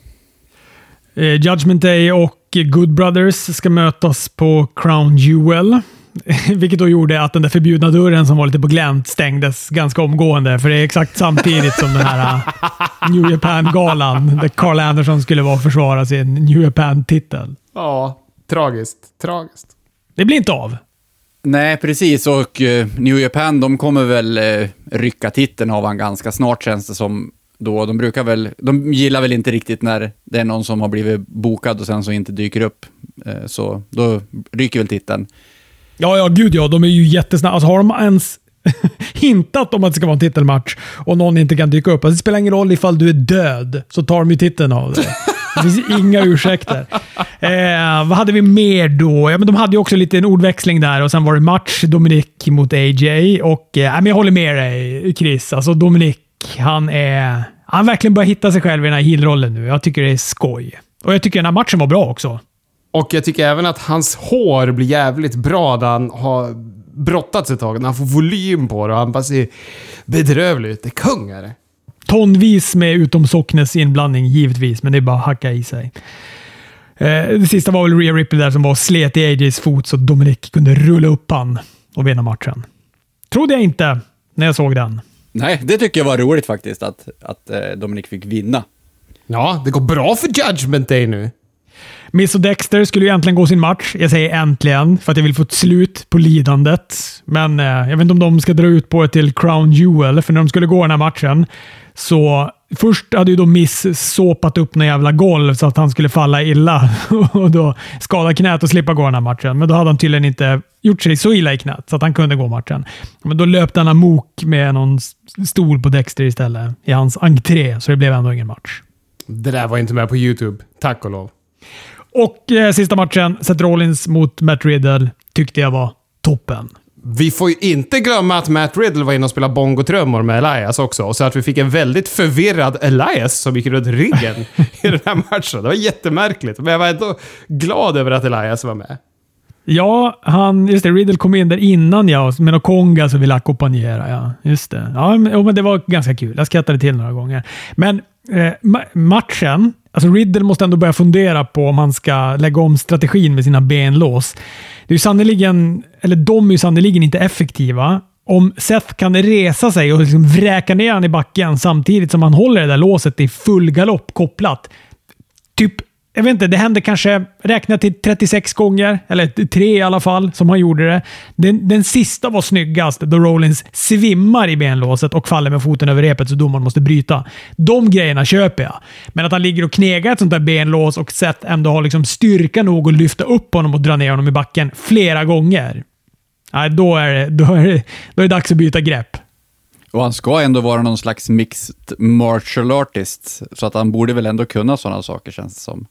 A: Eh, Judgment Day och Good Brothers ska mötas på Crown Jewel. <laughs> Vilket då gjorde att den där förbjudna dörren som var lite på glänt stängdes ganska omgående. För det är exakt samtidigt som den här uh, New Japan-galan där Carl Anderson skulle vara och försvara sin New Japan-titel.
C: Ja, tragiskt. Tragiskt.
A: Det blir inte av.
B: Nej, precis. Och uh, New Japan, de kommer väl uh, rycka titeln av han ganska snart känns det som. Då, de brukar väl, de gillar väl inte riktigt när det är någon som har blivit bokad och sen så inte dyker upp. Uh, så då ryker väl titeln.
A: Ja, ja, gud ja. De är ju jättesnabba. Alltså, har de ens <laughs> hintat om att det ska vara en titelmatch och någon inte kan dyka upp. Alltså, det spelar ingen roll ifall du är död, så tar de ju titeln av dig. Det finns inga ursäkter. Eh, vad hade vi mer då? Ja, men de hade ju också lite en ordväxling där och sen var det match Dominic mot AJ. Och, eh, men jag håller med dig Chris. Alltså Dominic, han är... Han verkligen börjar hitta sig själv i den här heel-rollen nu. Jag tycker det är skoj. Och jag tycker den här matchen var bra också.
C: Och jag tycker även att hans hår blir jävligt bra när han har brottats ett tag. När han får volym på det och han bara ser bedrövlig ut. Det är kung är det.
A: Tonvis med utom Socknes inblandning givetvis, men det är bara att hacka i sig. Eh, det sista var väl Rhea Ripley där som var slet i AJs fot så Dominic kunde rulla upp han och vinna matchen. Trodde jag inte när jag såg den.
B: Nej, det tycker jag var roligt faktiskt, att, att eh, Dominic fick vinna.
C: Ja, det går bra för Judgment Day nu.
A: Miss och Dexter skulle ju äntligen gå sin match. Jag säger äntligen, för att jag vill få ett slut på lidandet. Men eh, jag vet inte om de ska dra ut på det till Crown Jewel, för när de skulle gå den här matchen så Först hade ju då Miss såpat upp några jävla golv så att han skulle falla illa <laughs> och då skada knät och slippa gå den här matchen. Men då hade han tydligen inte gjort sig så illa i knät så att han kunde gå matchen. Men då löpte han amok med någon stol på Dexter istället i hans entré, så det blev ändå ingen match.
C: Det där var inte med på YouTube. Tack och lov.
A: Och eh, sista matchen, Seth Rollins mot Matt Riddle, tyckte jag var toppen.
C: Vi får ju inte glömma att Matt Riddle var inne och spelade bongotrummor med Elias också. Så att vi fick en väldigt förvirrad Elias som gick runt ryggen <laughs> i den här matchen. Det var jättemärkligt. Men jag var ändå glad över att Elias var med.
A: Ja, han, just det, Riddle kom in där innan ja, med någon konga som ville ackompanjera. Ja, just det. Ja, men, men det var ganska kul. Jag skrattade till några gånger. Men eh, matchen, alltså Riddle måste ändå börja fundera på om han ska lägga om strategin med sina benlås. Det är sannoliken, eller de är ju sannoliken inte effektiva. Om Seth kan resa sig och liksom vräka ner han i backen samtidigt som han håller det där låset i full galopp kopplat. Typ jag vet inte, det hände kanske, räknat till 36 gånger, eller tre i alla fall, som han gjorde det. Den, den sista var snyggast, då Rollins svimmar i benlåset och faller med foten över repet så domaren måste bryta. De grejerna köper jag. Men att han ligger och knegar ett sånt där benlås och Seth ändå har liksom styrka nog att lyfta upp honom och dra ner honom i backen flera gånger. Nej, då är det, då är det, då är det dags att byta grepp.
B: Och han ska ändå vara någon slags mixed martial artist, så att han borde väl ändå kunna sådana saker känns det som.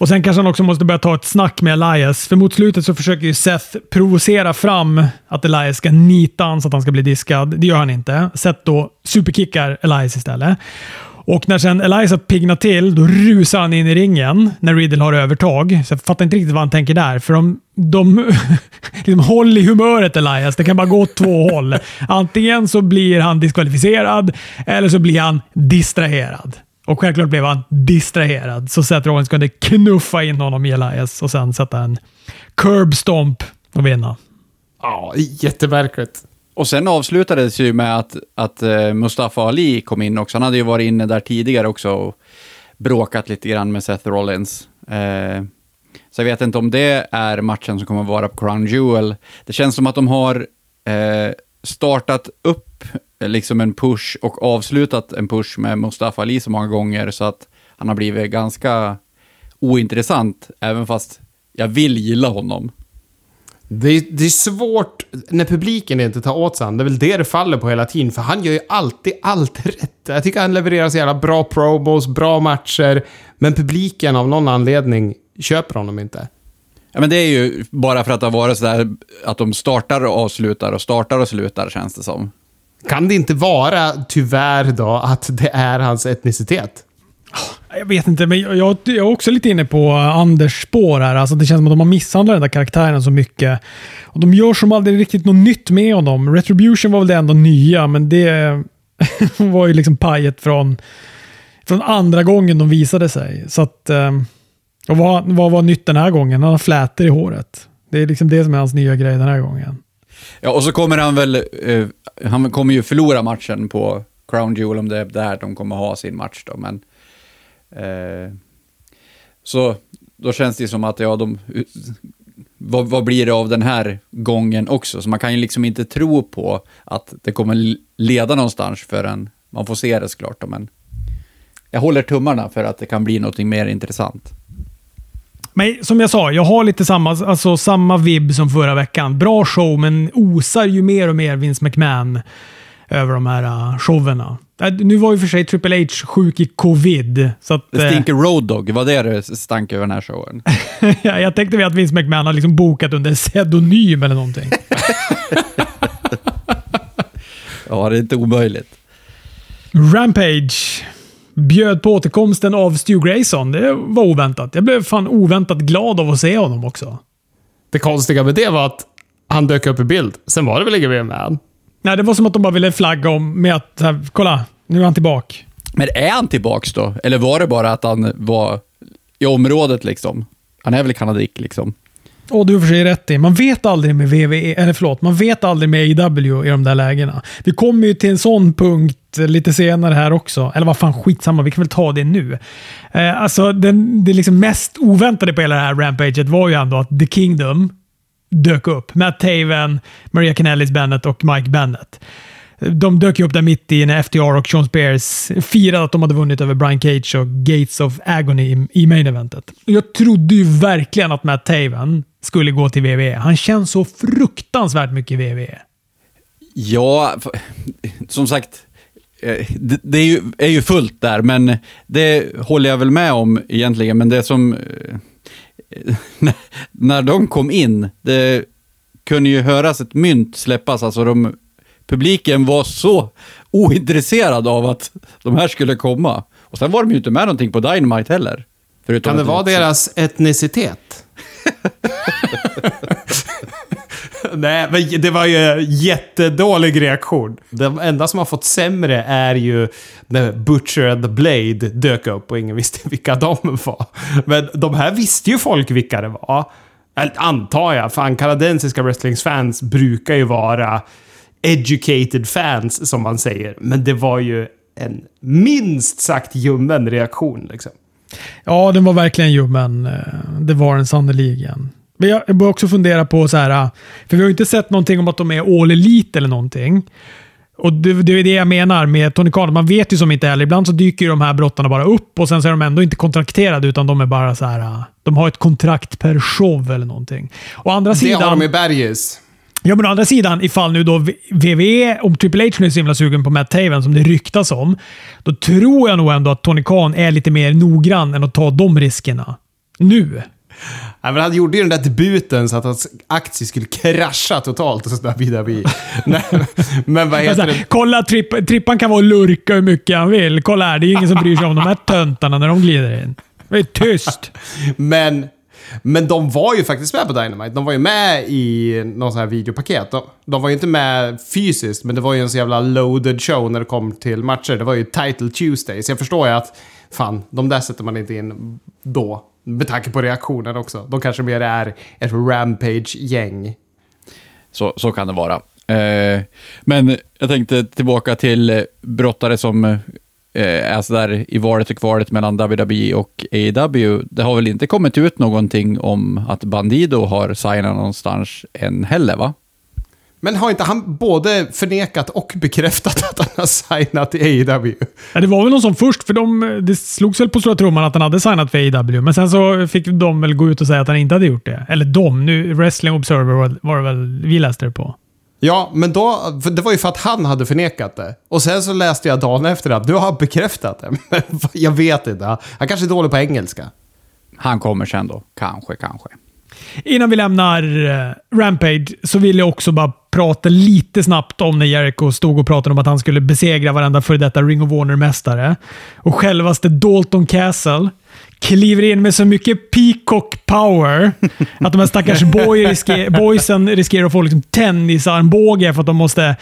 A: Och Sen kanske han också måste börja ta ett snack med Elias. För mot slutet så försöker ju Seth provocera fram att Elias ska nita honom så att han ska bli diskad. Det gör han inte. Seth då superkickar Elias istället. Och när sen Elias har piggnat till, då rusar han in i ringen när Riddle har övertag. Så jag fattar inte riktigt vad han tänker där, för de, de <laughs> liksom, håll i humöret Elias. Det kan bara gå åt två håll. Antingen så blir han diskvalificerad eller så blir han distraherad. Och självklart blev han distraherad, så Seth Rollins kunde knuffa in honom i Elias och sen sätta en curb stomp och vinna.
C: Ja, jättemärkligt.
B: Och sen avslutades ju med att, att uh, Mustafa Ali kom in också. Han hade ju varit inne där tidigare också och bråkat lite grann med Seth Rollins. Uh, så jag vet inte om det är matchen som kommer att vara på Crown Jewel. Det känns som att de har uh, startat upp liksom en push och avslutat en push med Mustafa Ali så många gånger så att han har blivit ganska ointressant, även fast jag vill gilla honom.
C: Det är, det är svårt när publiken inte tar åt sig han. Det är väl det det faller på hela tiden, för han gör ju alltid allt rätt. Jag tycker han levererar så jävla bra promos, bra matcher, men publiken av någon anledning köper honom inte.
B: Ja, men det är ju bara för att det har varit sådär att de startar och avslutar och startar och slutar, känns det som.
C: Kan det inte vara, tyvärr då, att det är hans etnicitet?
A: Ah, jag vet inte, men jag, jag är också lite inne på eh, Anders spår här. Alltså det känns som att de har misshandlat den där karaktären så mycket. Och De gör som aldrig riktigt något nytt med honom. Retribution var väl det enda nya, men det <laughs> var ju liksom pajet från, från andra gången de visade sig. Så att, ehm, och vad, vad var nytt den här gången? Han har flätor i håret. Det är liksom det som är hans nya grej den här gången.
B: Ja, och så kommer han väl, eh, han kommer ju förlora matchen på Crown Jewel om det är där de kommer ha sin match då, men eh, så då känns det som att, ja, de, vad, vad, blir det av den här gången också? Så man kan ju liksom inte tro på att det kommer leda någonstans förrän man får se det såklart. Men jag håller tummarna för att det kan bli något mer intressant.
A: Men som jag sa, jag har lite samma, alltså, samma vibb som förra veckan. Bra show, men osar ju mer och mer Vince McMahon över de här uh, showerna. Äh, nu var ju för sig Triple H sjuk i covid. Så att,
B: det stinker uh, Road Dog, var det det stank över den här showen? <laughs>
A: ja, jag tänkte väl att Vince McMahon har liksom bokat under pseudonym eller någonting. <laughs>
B: ja, det är inte omöjligt.
A: Rampage bjöd på återkomsten av Stu Grayson. Det var oväntat. Jag blev fan oväntat glad av att se honom också.
C: Det konstiga med det var att han dök upp i bild. Sen var det väl inget mer med han.
A: Nej, det var som att de bara ville flagga om med att här, kolla, nu är han tillbaka.
B: Men är han tillbaka då? Eller var det bara att han var i området liksom? Han är väl kanadick liksom?
A: Och du får sig rätt i. Man vet aldrig med VVE, eller förlåt, man vet aldrig med AEW i de där lägena. Vi kommer ju till en sån punkt lite senare här också. Eller vad fan, skitsamma. Vi kan väl ta det nu. Eh, alltså, den, det liksom mest oväntade på hela det här rampaget var ju ändå att The Kingdom dök upp. Matt Taven, Maria Kanellis Bennett och Mike Bennett. De dök ju upp där mitt i när FTR och Sean Spears firade att de hade vunnit över Brian Cage och Gates of Agony i, i main eventet. Jag trodde ju verkligen att Matt Taven skulle gå till WWE. Han känns så fruktansvärt mycket i WWE.
B: Ja, som sagt, eh, det, är, ju, är ju fullt där, men det håller jag väl med om egentligen. Men det som... Eh, <laughs> när- När de kom in, det kunde ju höras ett mynt släppas. Alltså de, publiken var så ointresserad av att de här skulle komma. Och sen var de ju inte med någonting på Dynamite heller.
C: Kan det vara deras etnicitet? <laughs> Nej, men det var ju jättedålig reaktion. Det enda som har fått sämre är ju när Butcher and the Blade dök upp och ingen visste vilka de var. Men de här visste ju folk vilka det var. Antar jag. Fan, kanadensiska wrestlingfans brukar ju vara educated fans, som man säger. Men det var ju en minst sagt ljummen reaktion liksom.
A: Ja, den var verkligen ljummen. Det var den sannerligen. Men jag jag börjar också fundera på så här, för vi har ju inte sett någonting om att de är all elite eller någonting. Och det, det är det jag menar med Tony Khan. Man vet ju som inte heller. Ibland så dyker ju de här brottarna bara upp och sen så är de ändå inte kontrakterade utan de är bara så här. De har ett kontrakt per show eller någonting. Å andra
C: Det
A: sidan...
C: har de i Bergis.
A: Ja, men å andra sidan, ifall nu då WWE, om Triple H nu är så himla sugen på Matt Taven som det ryktas om, då tror jag nog ändå att Tony Khan är lite mer noggrann än att ta de riskerna. Nu.
C: Nej, men han gjorde ju den där debuten så att hans aktie skulle krascha totalt och sådär vidare. Vi. <laughs> Nej, men vad heter
A: Alltså,
C: det?
A: kolla, tripp, Trippan kan vara och lurka hur mycket han vill. Kolla här, det är ingen som bryr sig om de här töntarna när de glider in. Det är tyst. <laughs>
C: Men, men de var ju faktiskt med på Dynamite. De var ju med i någon sån här videopaket. De, de var ju inte med fysiskt, men det var ju en så jävla loaded show när det kom till matcher. Det var ju Title Tuesday, så jag förstår ju att fan, de där sätter man inte in då. Med tanke på reaktionen också. De kanske mer är ett rampage-gäng.
B: Så, så kan det vara. Eh, men jag tänkte tillbaka till eh, brottare som eh, eh, är sådär i valet och kvalet mellan WWE och AEW. Det har väl inte kommit ut någonting om att Bandido har signat någonstans än heller, va?
C: Men har inte han både förnekat och bekräftat att han har signat i AEW?
A: Ja, det var väl någon som först, för de, det slogs väl på stora trumman att han hade signat för AEW, men sen så fick de väl gå ut och säga att han inte hade gjort det. Eller de, nu Wrestling Observer var, var det väl vi läste det på.
C: Ja, men då, för det var ju för att han hade förnekat det. Och sen så läste jag dagen efter att du har bekräftat det. Men <laughs> jag vet inte. Han kanske är dålig på engelska.
B: Han kommer sen då. Kanske, kanske.
A: Innan vi lämnar eh, Rampage så vill jag också bara prata lite snabbt om när Jericho stod och pratade om att han skulle besegra varenda före detta Ring of Honor-mästare. Och självaste Dalton Castle kliver in med så mycket peacock power <laughs> att de här stackars boy risker, boysen riskerar att få liksom tennisarmbåge för att de måste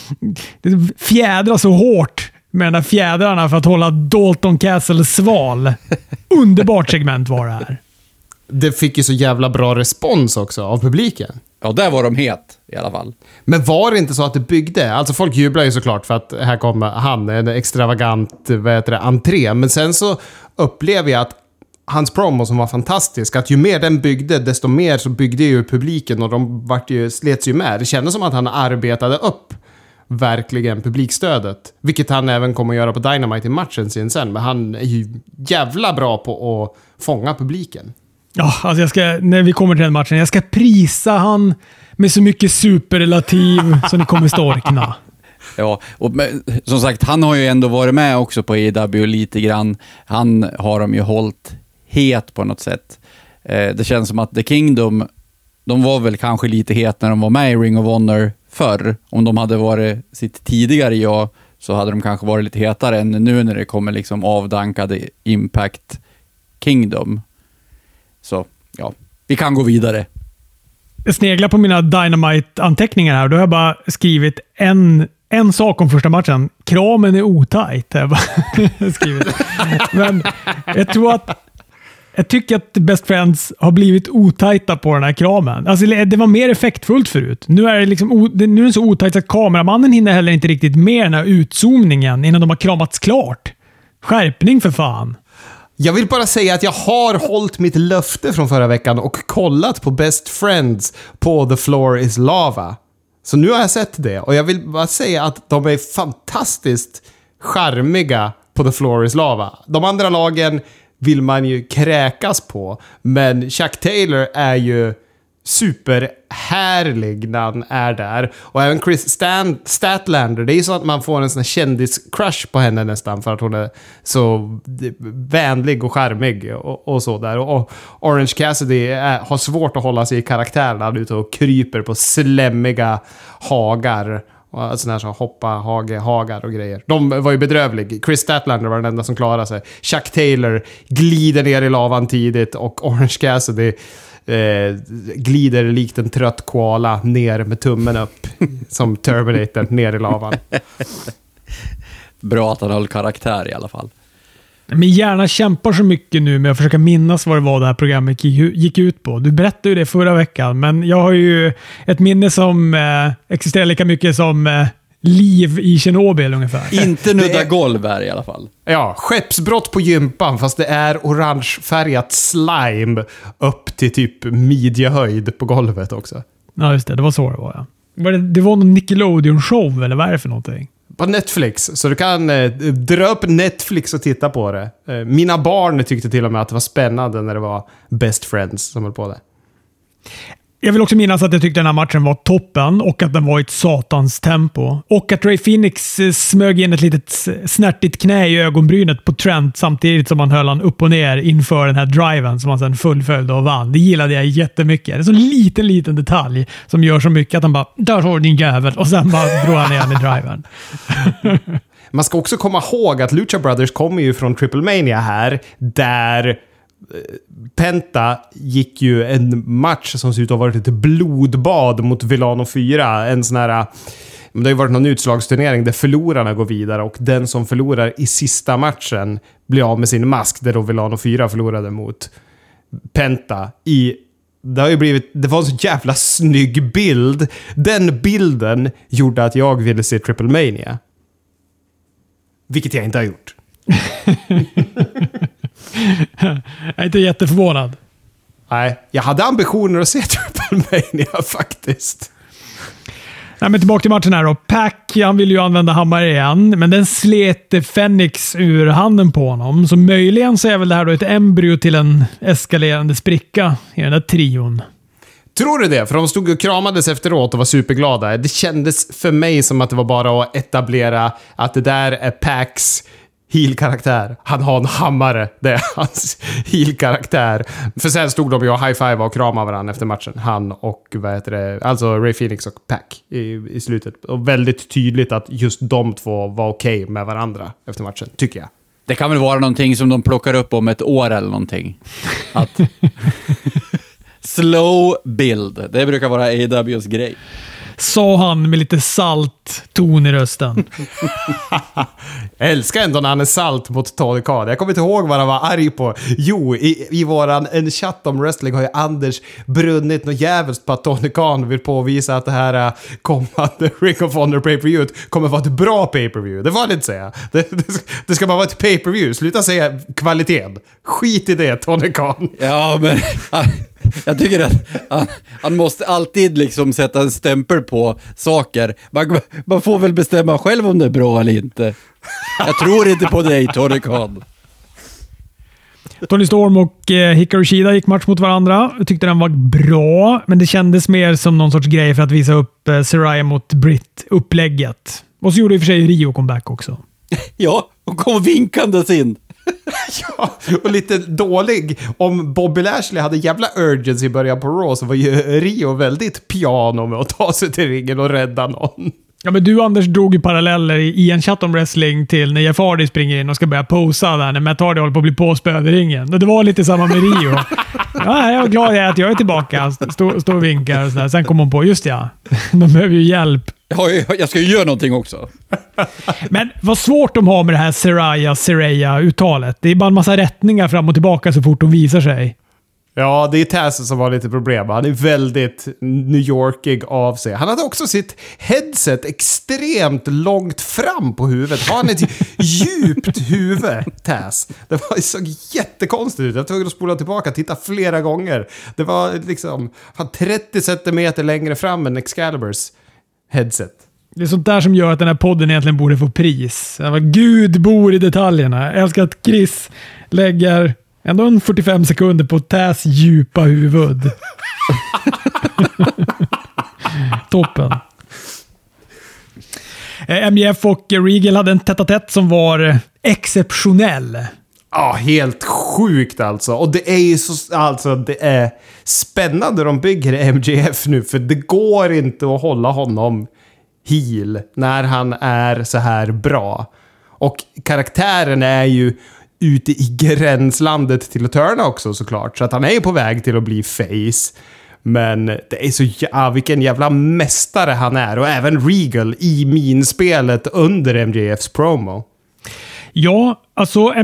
A: <laughs> fjädra så hårt med de där fjädrarna för att hålla Dalton Castle sval. Underbart segment var det här.
C: Det fick ju så jävla bra respons också av publiken.
B: Ja, där var de het i alla fall.
C: Men var det inte så att det byggde? Alltså folk jublar ju såklart för att här kommer han, en extravagant vad heter det, entré. Men sen så upplever jag att hans promo som var fantastisk, att ju mer den byggde, desto mer så byggde ju publiken och de vart ju, slets ju med. Det kändes som att han arbetade upp verkligen publikstödet. Vilket han även kommer att göra på Dynamite i matchen sin sen. Men han är ju jävla bra på att fånga publiken.
A: Ja, alltså jag ska, när vi kommer till den matchen, jag ska prisa han med så mycket superrelativ så ni kommer storkna.
B: Ja, och men, som sagt, han har ju ändå varit med också på EW lite grann. Han har de ju hållit het på något sätt. Eh, det känns som att The Kingdom, de var väl kanske lite het när de var med i Ring of Honor förr. Om de hade varit sitt tidigare jag så hade de kanske varit lite hetare än nu när det kommer liksom avdankade Impact Kingdom. Så, ja, vi kan gå vidare.
A: Jag sneglar på mina Dynamite-anteckningar här och då har jag bara skrivit en, en sak om första matchen. Kramen är otajt. jag. <laughs> Men jag tror att Jag tycker att Best Friends har blivit otajta på den här kramen. Alltså, det var mer effektfullt förut. Nu är, det liksom nu är den så otajt att kameramannen hinner heller inte riktigt med den här utzoomningen innan de har kramats klart. Skärpning för fan.
C: Jag vill bara säga att jag har hållit mitt löfte från förra veckan och kollat på Best Friends på The Floor is Lava. Så nu har jag sett det och jag vill bara säga att de är fantastiskt charmiga på The Floor is Lava. De andra lagen vill man ju kräkas på, men Chuck Taylor är ju superhärlig när han är där. Och även Chris Stan Statlander, det är ju så att man får en sån här kändis-crush på henne nästan för att hon är så vänlig och charmig och, och så där. Och, Orange Cassidy är, har svårt att hålla sig i karaktär när han är ute och kryper på slemmiga hagar. Sådana här som hoppa, hage, hagar och grejer. De var ju bedrövliga. Chris Statlander var den enda som klarade sig. Chuck Taylor glider ner i lavan tidigt och Orange Cassidy eh, glider likt en trött koala ner med tummen upp. som Terminator ner i lavan.
B: Bra att han höll karaktär i alla fall.
A: Min hjärna kämpar så mycket nu med att försöka minnas vad det var det här programmet gick ut på. Du berättade ju det förra veckan, men jag har ju ett minne som eh, existerar lika mycket som eh, liv i Tjernobyl ungefär.
B: Inte nudda är... golv här i alla fall.
C: Ja, skeppsbrott på gympan fast det är orangefärgat slime upp till typ midjehöjd på golvet också.
A: Ja, just det. Det var så det var ja. Var det, det var någon Nickelodeon-show eller vad är det för någonting?
C: På Netflix, så du kan eh, dra upp Netflix och titta på det. Eh, mina barn tyckte till och med att det var spännande när det var Best Friends som höll på det.
A: Jag vill också minnas att jag tyckte den här matchen var toppen och att den var i ett satans tempo. Och att Ray Phoenix eh, smög in ett litet snärtigt knä i ögonbrynet på Trent samtidigt som han höll han upp och ner inför den här driven som han sen fullföljde och vann. Det gillade jag jättemycket. Det är en så liten, liten detalj som gör så mycket att han bara “Där har du din jävel” och sen bara drog han ner i driven. <laughs>
C: Man ska också komma ihåg att Lucha Brothers kommer ju från Triple Mania här, där Penta gick ju en match som ser ut att ha varit ett blodbad mot Villano 4. En sån här... Det har ju varit någon utslagsturnering där förlorarna går vidare och den som förlorar i sista matchen blir av med sin mask. Där då Villano 4 förlorade mot Penta i det har ju blivit... Det var en så jävla snygg bild. Den bilden gjorde att jag ville se Triple Mania. Vilket jag inte har gjort. <laughs>
A: jag är inte jätteförvånad.
C: Nej, jag hade ambitioner att se <laughs> Triple faktiskt.
A: Nej, men tillbaka till matchen här då. Pack, han vill ju använda hammare igen, men den slet Fenix ur handen på honom. Så möjligen så är väl det här då ett embryo till en eskalerande spricka i den där trion.
C: Tror du det? För de stod och kramades efteråt och var superglada. Det kändes för mig som att det var bara att etablera att det där är Packs heel-karaktär. Han har en hammare. Det är hans heel-karaktär. För sen stod de ju och high-five och kramade varandra efter matchen. Han och, vad heter det, alltså Ray Phoenix och Pack i, i slutet. Och väldigt tydligt att just de två var okej okay med varandra efter matchen, tycker jag.
B: Det kan väl vara någonting som de plockar upp om ett år eller någonting. Att... <laughs> Slow build. Det brukar vara AWs grej
A: sa han med lite salt ton i rösten.
C: jag älskar ändå när han är salt mot Tony Khan. Jag kommer inte ihåg vad han var arg på. Jo, i, i våran en chatt om wrestling har ju Anders brunnit något jävligt på att Tony Khan vill påvisa att det här äh, kommande <laughs> Ring of Honor pay per view kommer vara ett bra pay per view Det får han inte säga. Det, det, det ska bara vara ett pay per view Sluta säga kvaliteten. Skit i det, Tony Khan.
B: Ja, men... Jag tycker att han, han, måste alltid liksom sätta en stämpel på saker. Man, man, får väl bestämma själv om det är bra eller inte. Jag tror inte på dig, Tony Khan.
A: Tony Storm och eh, Hikaru Shida gick match mot varandra. Jag tyckte den var bra, men det kändes mer som någon sorts grej för att visa upp eh, Saraya mot Britt-upplägget. Och så gjorde i och för sig Rio comeback också.
B: ja, och kom vinkandes in. <laughs>
C: ja, och lite dålig. Om Bobby Lashley hade jävla urgency i början på Raw så var ju Rio väldigt piano med att ta sig till ringen och rädda någon.
A: Ja, men du Anders drog ju paralleller i en chatt om wrestling till när Jeff Hardy springer in och ska börja posa där när Matt Hardy håller på att bli påspöad i ringen. Det var lite samma med Rio. Ja, jag är glad jag är att jag är tillbaka. Står stå och vinkar och sådär. Sen kom hon på, just ja, de behöver ju hjälp.
B: Ja, jag ska ju göra någonting också.
A: Men vad svårt de har med det här Seraya, Seraya-uttalet. Det är bara en massa rättningar fram och tillbaka så fort de visar sig.
C: Ja, det är Taz som har lite problem. Han är väldigt New Yorkig av sig. Han hade också sitt headset extremt långt fram på huvudet. Har han ett <laughs> djupt huvud, Taz? Det var, såg jättekonstigt ut. Jag var tvungen att spola tillbaka och titta flera gånger. Det var liksom han 30 centimeter längre fram än Excaliburs headset.
A: Det är sånt där som gör att den här podden egentligen borde få pris. Gud bor i detaljerna. Jag älskar att Chris lägger Ändå en 45 sekunder på Täs djupa huvud. <laughs> Toppen. Eh, MJF och Regal hade en tätt som var exceptionell.
C: Ja, helt sjukt alltså. Och det är ju så, alltså det är spännande de bygger MJF nu, för det går inte att hålla honom heel när han är så här bra. Och karaktären är ju ute i gränslandet till att turna också såklart. Så att han är ju på väg till att bli face. Men det är så ja, ah, vilken jävla mästare han är och även Regal i minspelet under MJFs promo.
A: Ja, alltså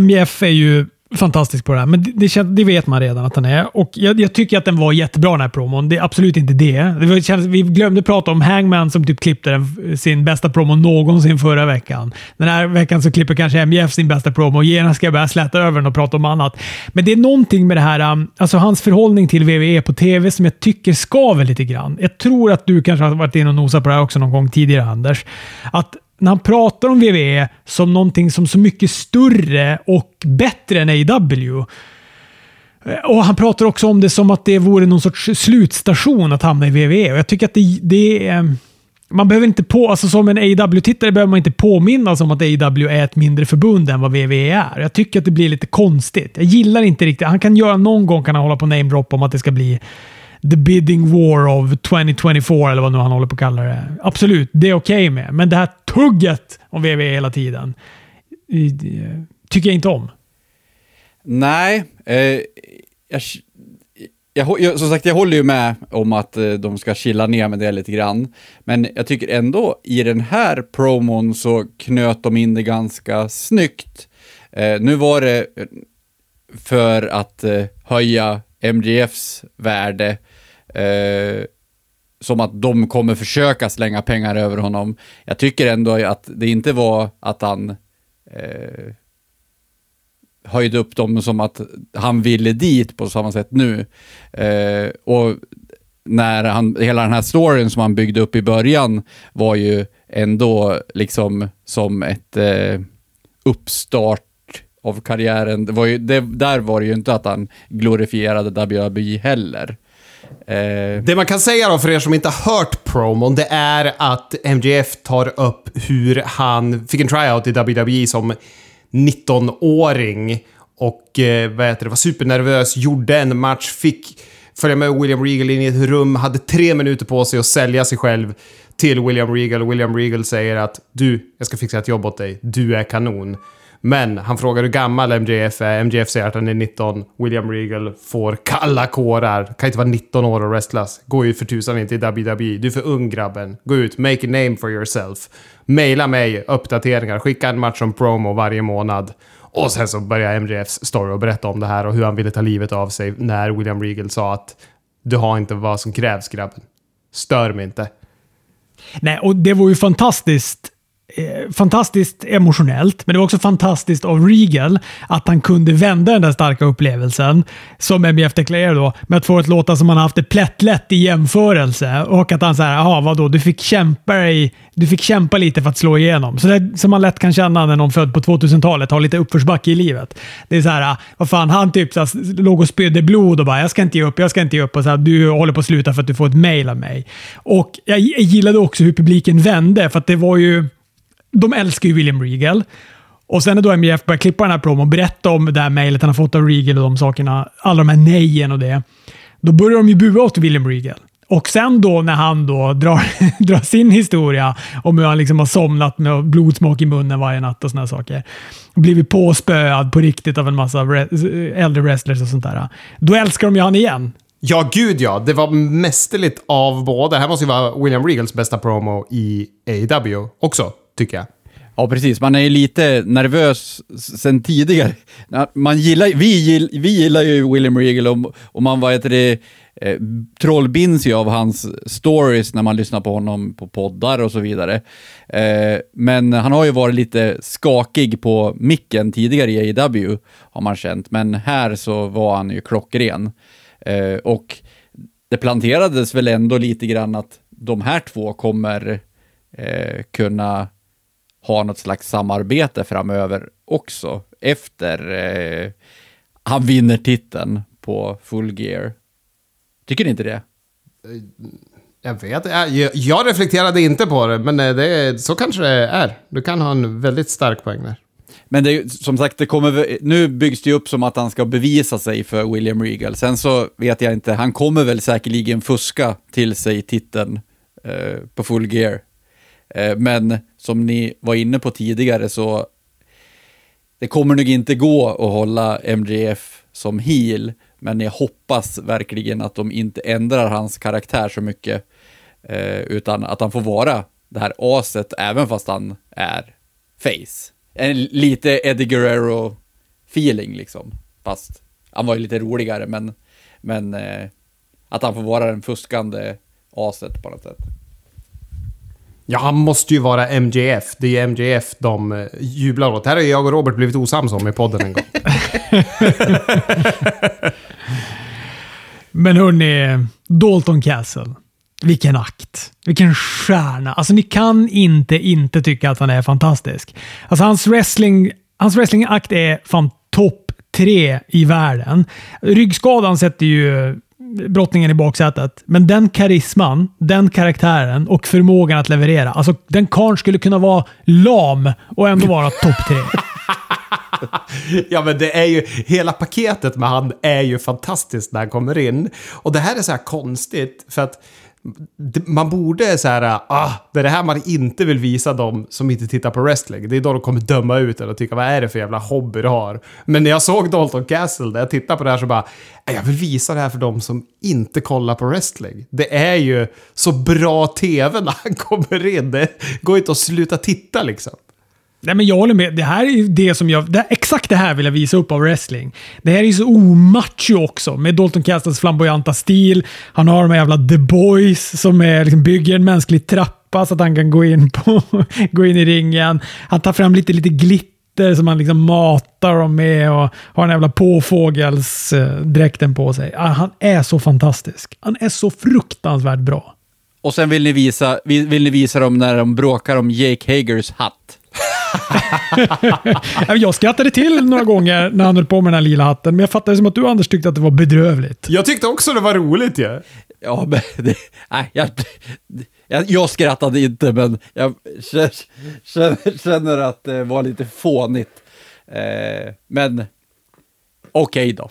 A: MJF är ju fantastisk på det här, men det, det, det, vet man redan att han är. Och jag, jag, tycker att den var jättebra den här promon. Det är absolut inte det. det var, känns, vi glömde prata om Hangman som typ klippte den, sin bästa promo någonsin förra veckan. Den här veckan så klipper kanske MJF sin bästa promo och genast ska jag börja släta över den och prata om annat. Men det är någonting med det här, um, alltså hans förhållning till WWE på TV som jag tycker skaver lite grann. Jag tror att du kanske har varit inne och nosat på det här också någon gång tidigare Anders. Att när han pratar om WWE som någonting som så mycket större och bättre än AW. Eh, och Han pratar också om det som att det vore någon sorts slutstation att hamna i WWE. Och jag tycker att det, det är... Eh, man behöver inte på, alltså som en AW-tittare behöver man inte påminnas om att AW är ett mindre förbund än vad WWE är. Jag tycker att det blir lite konstigt. Jag gillar inte riktigt... Han kan göra någon gång kan han hålla på namedrop om att det ska bli the bidding war of 2024 eller vad nu han håller på att kalla det. Absolut, det är okej okay med. Men det här tugget om WWE hela tiden tycker jag inte om.
B: Nej, eh, jag, jag, som sagt, jag håller ju med om att eh, de ska chilla ner med det lite grann. Men jag tycker ändå i den här promon så knöt de in det ganska snyggt. Eh, nu var det eh, för att eh, höja MGFs värde Eh, som att de kommer försöka slänga pengar över honom. Jag tycker ändå att det inte var att han eh, höjde upp dem som att han ville dit på samma sätt nu. Eh, och när han, hela den här storyn som han byggde upp i början var ju ändå liksom som ett eh, uppstart av karriären. Det var ju, det, där var det ju inte att han glorifierade WWE heller.
C: Eh. Det man kan säga då för er som inte har hört promon, det är att MJF tar upp hur han fick en tryout i WWE som 19-åring och eh, vad heter det, var supernervös, gjorde en match, fick följa med William Regal in i ett rum, hade tre minuter på sig att sälja sig själv till William Regal. William Regal säger att du, jag ska fixa ett jobb åt dig, du är kanon. Men han frågar hur gammal MJF är. MJF säger att han är 19. William Regal får kalla kårar. Kan inte vara 19 år och wrestlas. Gå ju för tusan inte i WWE. Du är för ung grabben. Gå ut, make a name for yourself. Maila mig uppdateringar. Skicka en match som promo varje månad. Och sen så börjar MJFs story och berätta om det här och hur han ville ta livet av sig när William Regal sa att du har inte vad som krävs grabben. Stör mig inte.
A: Nej, och det var ju fantastiskt Eh, fantastiskt emotionellt, men det var också fantastiskt av Regal att han kunde vända den där starka upplevelsen, som MJF deklarerade då, med att få det att låta som att han haft det plättlätt i jämförelse. Och att han säger jaha vadå, du fick kämpa i, du fick kämpa lite för att slå igenom. Så det som man lätt kan känna när någon född på 2000-talet har lite uppförsbacke i livet. Det är så här, vad fan, han typ så här, låg och spydde blod och bara “jag ska inte ge upp, jag ska inte ge upp” och så här, “du håller på att sluta för att du får ett mail av mig”. Och jag, jag gillade också hur publiken vände, för att det var ju de älskar ju William Regal. Och sen när då MJF börjar klippa den här promon och berätta om det här mejlet han har fått av Regal och de sakerna, alla de här nejen och det. Då börjar de ju bua åt William Regal. Och sen då när han då drar, <laughs> drar sin historia om hur han liksom har somnat med blodsmak i munnen varje natt och såna saker. Blivit påspöad på riktigt av en massa äldre wrestlers och sånt där. Då älskar de ju han igen.
C: Ja, gud ja. Det var mästerligt av båda. Det här måste ju vara William Regals bästa promo i AEW också, tycker jag.
B: Ja, precis. Man är ju lite nervös sen tidigare. Man gillar, vi, gill, vi gillar ju William Regal och, och man vad heter det, eh, trollbinds ju av hans stories när man lyssnar på honom på poddar och så vidare. Eh, men han har ju varit lite skakig på micken tidigare i AEW, har man känt. Men här så var han ju klockren. Eh, och det planterades väl ändå lite grann att de här två kommer eh, kunna ha något slags samarbete framöver också efter eh, han vinner titeln på Full Gear. Tycker ni inte det?
C: Jag vet jag, jag reflekterade inte på det, men eh, det, så kanske det är. Du kan ha en väldigt stark poäng där.
B: Men det som sagt, det kommer, nu byggs det upp som att han ska bevisa sig för William Regal. Sen så vet jag inte, han kommer väl säkerligen fuska till sig titeln eh, på Full Gear. Eh, men som ni var inne på tidigare så det kommer nog inte gå att hålla MJF som heel, men jag hoppas verkligen att de inte ändrar hans karaktär så mycket, eh, utan att han får vara det här aset även fast han är face. En lite Eddie Guerrero-feeling liksom, fast han var ju lite roligare, men, men eh, att han får vara den fuskande aset på något sätt.
C: Ja, han måste ju vara MJF. Det är MJF de eh, jublar åt. Det här har jag och Robert blivit osams om i podden en gång. <laughs>
A: Men hörni, Dalton Castle. Vilken akt. Vilken stjärna. Alltså ni kan inte inte tycka att han är fantastisk. Alltså hans wrestling, hans wrestlingakt är fan topp tre i världen. Ryggskadan sätter ju brottningen i baksätet. Men den karisman, den karaktären och förmågan att leverera. Alltså den karln skulle kunna vara lam och ändå vara topp tre. <laughs>
C: ja, men det är ju... Hela paketet med han är ju fantastiskt när han kommer in. Och det här är så här konstigt, för att man borde så här, ah, det är det här man inte vill visa dem som inte tittar på wrestling. Det är då de kommer döma ut eller och tycka vad är det för jävla hobby du har. Men när jag såg Dalton Castle, när jag tittade på det här så bara, jag vill visa det här för dem som inte kollar på wrestling. Det är ju så bra tv när han <laughs> kommer in. Det går inte att sluta titta liksom.
A: Nej, men jag håller med. Det här är det som jag... Det, exakt det här vill jag visa upp av wrestling. Det här är så omacho också, med Dalton Castles flamboyanta stil. Han har de här jävla The Boys som är, liksom, bygger en mänsklig trappa så att han kan gå in, på, <laughs> gå in i ringen. Han tar fram lite, lite glitter som han liksom matar dem med och har den jävla påfågelsdräkten på sig. Ah, han är så fantastisk. Han är så fruktansvärt bra.
B: Och sen vill ni visa, vill, vill ni visa dem när de bråkar om Jake Hagers hatt. <laughs>
A: jag skrattade till några gånger när han höll på med den här lila hatten, men jag fattade som att du Anders tyckte att det var bedrövligt.
C: Jag tyckte också det var roligt ju. Ja.
B: ja, men <laughs> det, nej, jag, jag, jag skrattade inte, men jag känner, känner att det var lite fånigt. Eh, men okej okay då.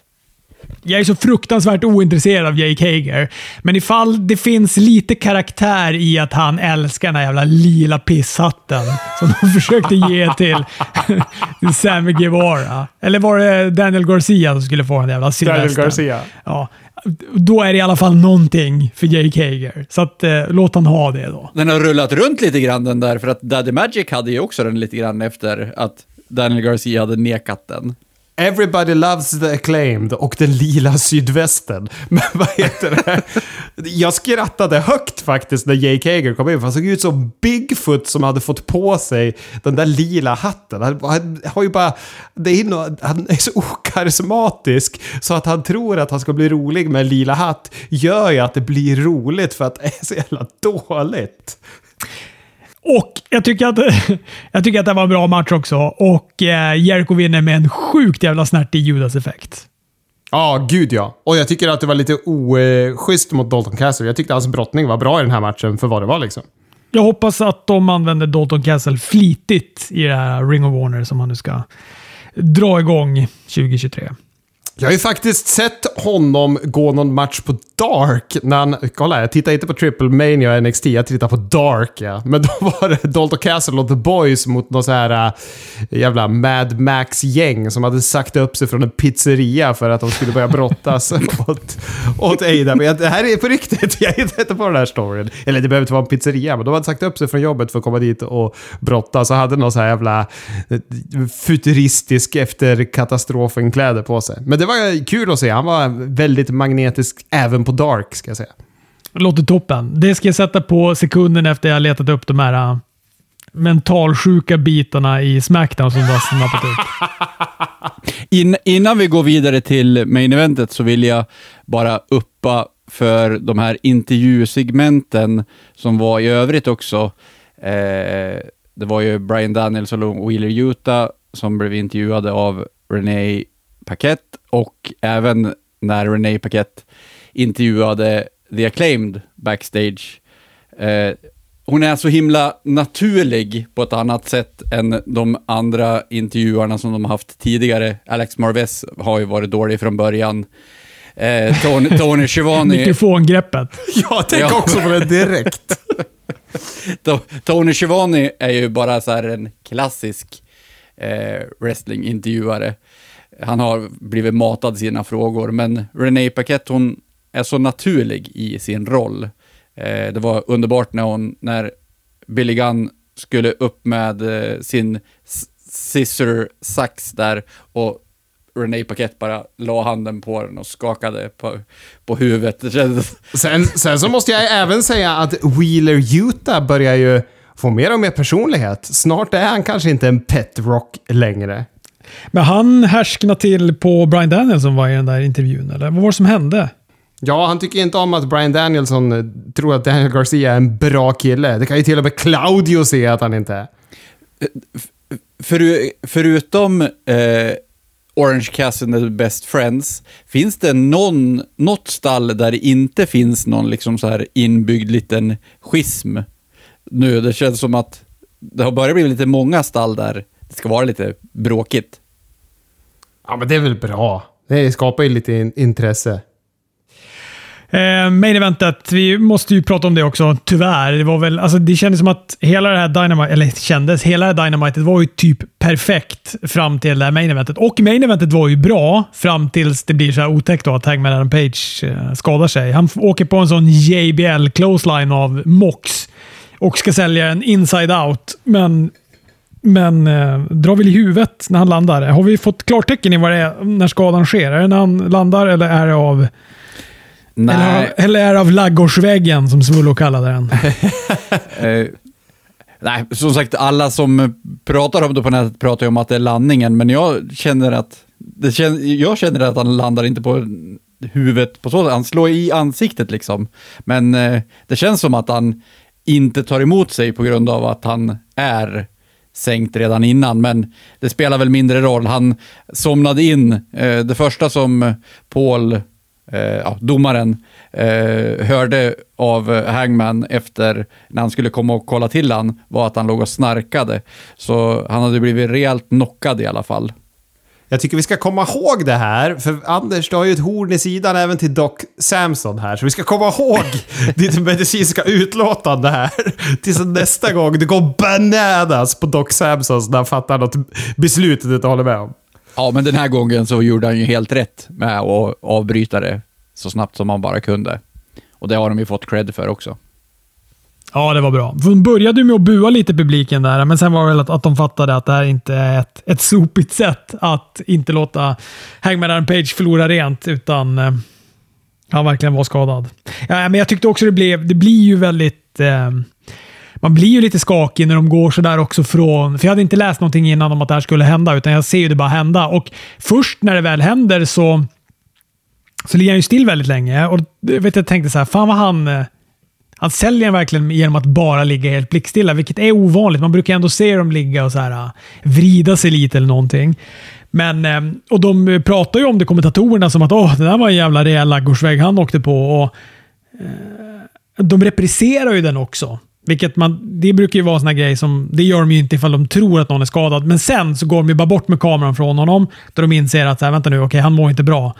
A: Jag är så fruktansvärt ointresserad av Jake Hager, men ifall det finns lite karaktär i att han älskar den här jävla lila pisshatten som de <laughs> försökte ge till <laughs> Sammy Guevara. Eller var det Daniel Garcia som skulle få den jävla
C: silvestern? Daniel Garcia.
A: Ja. Då är det i alla fall någonting för Jake Hager. Så att, eh, låt han ha det då.
B: Den har rullat runt lite grann den där, för att Daddy Magic hade ju också den lite grann efter att Daniel Garcia hade nekat den.
C: Everybody loves the acclaimed och den lila sydvästen. <laughs> Men vad heter det? Jag skrattade högt faktiskt när Jake Hager kom in. För han såg ut som Bigfoot som hade fått på sig den där lila hatten. Han, han har ju bara... Det är no, han är så okarismatisk så att han tror att han ska bli rolig med en lila hatt gör ju att det blir roligt för att det är så jävla dåligt.
A: Och jag tycker, att, <laughs> jag tycker att det var en bra match också. Och eh, Jericho vinner med en sjukt jävla snärtig Judas-effekt.
C: Ja, ah, gud ja. Och jag tycker att det var lite oschysst mot Dalton Castle. Jag tyckte hans brottning var bra i den här matchen för vad det var liksom.
A: Jag hoppas att de använder Dalton Castle flitigt i det här Ring of Warner som han nu ska dra igång 2023.
C: Jag har ju faktiskt sett honom gå någon match på Dark, när han, kolla jag tittar inte på Triple Mania och NXT, jag tittar på Dark ja. <laughs> Men då var det Dalton Castle och The Boys mot någon så här äh, jävla Mad Max-gäng som hade sagt upp sig från en pizzeria för att de skulle börja brottas <laughs> åt, åt Ada. Men jag, det här är på riktigt, <laughs> jag hittar inte på den här storyn. Eller det behöver inte vara en pizzeria, men de hade sagt upp sig från jobbet för att komma dit och brottas och hade någon så här jävla äh, futuristisk efter katastrofen-kläder på sig. Men det var kul att se, han var väldigt magnetisk även på Dark, ska jag säga.
A: Låter toppen. Det ska jag sätta på sekunden efter jag letat upp de här uh, mentalsjuka bitarna i Smackdown som har snappat upp. <laughs>
B: In, innan vi går vidare till main eventet så vill jag bara uppa för de här intervjusegmenten som var i övrigt också. Eh, det var ju Brian Daniels och Wheeler Utah som blev intervjuade av Renee Paquette och även när Renee Paquette intervjuade The Acclaimed backstage. Eh, hon är så himla naturlig på ett annat sätt än de andra intervjuarna som de har haft tidigare. Alex Marvez har ju varit dålig från början. Eh, Tony, <laughs> Tony Schiavone...
A: Mikrofongreppet. <laughs>
C: Jag tänker
B: Ja.
C: också på det direkt. <laughs>
B: To- Tony Schiavone är ju bara så här en klassisk eh, wrestlingintervjuare. Han har blivit matad sina frågor, men Renee Paquette, hon är så naturlig i sin roll. Eh, det var underbart när hon, när Billy Gunn skulle upp med eh, sin scissor sax där och Renee Paquette bara la handen på den och skakade på, på huvudet.
C: Sen, sen så måste jag även säga att Wheeler Utah börjar ju få mer och mer personlighet. Snart är han kanske inte en pet rock längre.
A: Men han härsknade till på Brian Daniels som var i den där intervjun, eller? Vad var det som hände?
C: Ja, han tycker inte om att Brian Danielson eh, tror att Daniel Garcia är en bra kille. Det kan ju till och med Claudio se att han inte är.
B: Föru, förutom eh, Orange Cassidy Best Friends, finns det någon, något stall där det inte finns någon liksom så här inbyggd liten schism? Nu, det känns som att det har börjat bli lite många stall där det ska vara lite bråkigt.
C: Ja, men det är väl bra. Det skapar ju lite in intresse.
A: Eh, main eventet, vi måste ju prata om det också, tyvärr. Det, var väl, alltså, det kändes som att hela det här Dynamite, eller kändes, hela det här Dynamitet var ju typ perfekt fram till det här main eventet. Och main eventet var ju bra fram tills det blir så här otäckt då att Hangman Adam Page eh, skadar sig. Han åker på en sån JBL clothesline av Mox och ska sälja en inside out, men men eh, drar väl i huvudet när han landar. Har vi fått klartecken i vad det är när skadan sker? Är det när han landar eller är det av
B: Nej,
A: eller är det av laggårdsväggen som Svullo kallade den? <laughs>
B: eh, nej, som sagt, alla som pratar om det på nätet pratar ju om att det är landningen, men jag känner att det kän, jag känner att han landar inte på huvudet på så sätt. Han slår i ansiktet liksom. Men eh, det känns som att han inte tar emot sig på grund av att han är sänkt redan innan, men det spelar väl mindre roll. Han somnade in. Eh, det första som Paul, Eh, ja, domaren, eh, hörde av eh, Hangman efter när han skulle komma och kolla till han var att han låg och snarkade. Så han hade blivit rejält knockad i alla fall.
C: Jag tycker vi ska komma ihåg det här, för Anders, du har ju ett horn i sidan även till Doc Samson här, så vi ska komma ihåg <laughs> ditt medicinska utlåtande här. Tills nästa gång det går bananas på Doc Samson när han fattar något beslut du inte håller med om.
B: Ja, men den här gången så gjorde han ju helt rätt med att avbryta det så snabbt som man bara kunde. Och det har de ju fått cred för också.
A: Ja, det var bra. De började ju med att bua lite publiken där, men sen var det väl att, att de fattade att det här inte är ett, ett sopigt sätt att inte låta Hangman Adam Page förlora rent, utan eh, han verkligen var skadad. Ja, men jag tyckte också det blev, det blir ju väldigt... Eh, man blir ju lite skakig när de går sådär också från... För jag hade inte läst någonting innan om att det här skulle hända, utan jag ser ju det bara hända. Och först när det väl händer så, så ligger han ju still väldigt länge. Och jag vet, jag tänkte så här, fan vad han... Eh, han säljer den verkligen genom att bara ligga helt blickstilla, vilket är ovanligt. Man brukar ändå se dem ligga och så här, eh, vrida sig lite eller någonting. Men, eh, och de pratar ju om det, kommentatorerna, som att Åh, det där var en jävla rejäl ladugårdsvägg han åkte på. Och, de repriserar ju den också. Vilket man, det brukar ju vara en sån här grej som, det gör de ju inte ifall de tror att någon är skadad. Men sen så går de ju bara bort med kameran från honom, då de inser att så här, vänta nu, okej, han mår inte bra.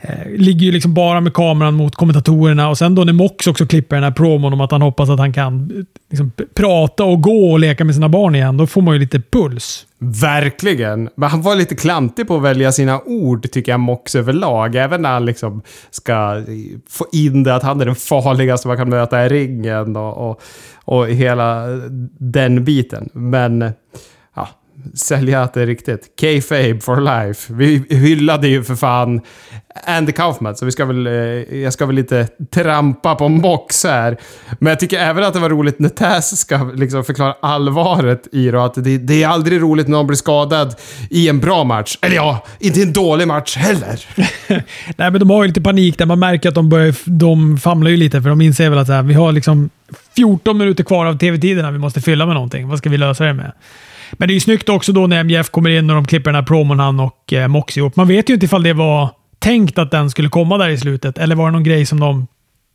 A: Eh, ligger ju liksom bara med kameran mot kommentatorerna och sen då när Mox också klipper den här promon om att han hoppas att han kan eh, liksom, prata och gå och leka med sina barn igen, då får man ju lite puls.
C: Verkligen. Men han var lite klantig på att välja sina ord, tycker jag, Mox överlag. Även när han liksom ska eh, få in det att han är den farligaste man kan möta i ringen och, och, och hela den biten. Men sälja att det är riktigt. K-Fabe for life. Vi hyllade ju för fan Andy Kaufman, så vi ska väl, eh, jag ska väl lite trampa på Mox här. Men jag tycker även att det var roligt när Taz ska liksom förklara allvaret i det. Att det, det är aldrig roligt när någon blir skadad i en bra match. Eller ja, inte i en dålig match heller. <laughs>
A: Nej, men de har ju lite panik där. Man märker att de, börjar, de famlar ju lite, för de inser väl att så här, vi har liksom 14 minuter kvar av tv-tiderna vi måste fylla med någonting. Vad ska vi lösa det med? Men det är ju snyggt också då när MJF kommer in och de klipper den här promon han och eh, Mox ihop. Man vet ju inte ifall det var tänkt att den skulle komma där i slutet, eller var det någon grej som de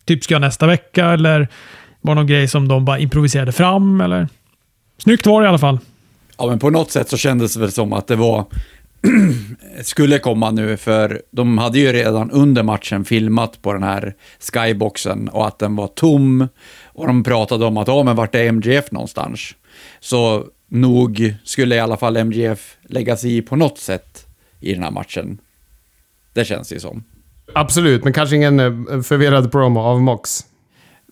A: typ ska göra nästa vecka, eller var det någon grej som de bara improviserade fram, eller? Snyggt var det i alla fall.
B: Ja, men på något sätt så kändes det väl som att det var <clears throat> skulle komma nu, för de hade ju redan under matchen filmat på den här skyboxen och att den var tom. Och de pratade om att, ja men vart är MGF någonstans? Så nog skulle i alla fall MGF lägga sig i på något sätt i den här matchen. Det känns det som.
C: Absolut, men kanske ingen eh, förvirrad promo av Mox.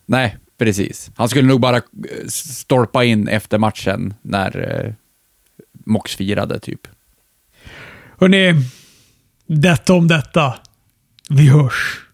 B: Nej, precis. Han skulle nog bara eh, stolpa in efter matchen när eh, Mox firade, typ.
A: Hörrni, detta om detta. Vi hörs.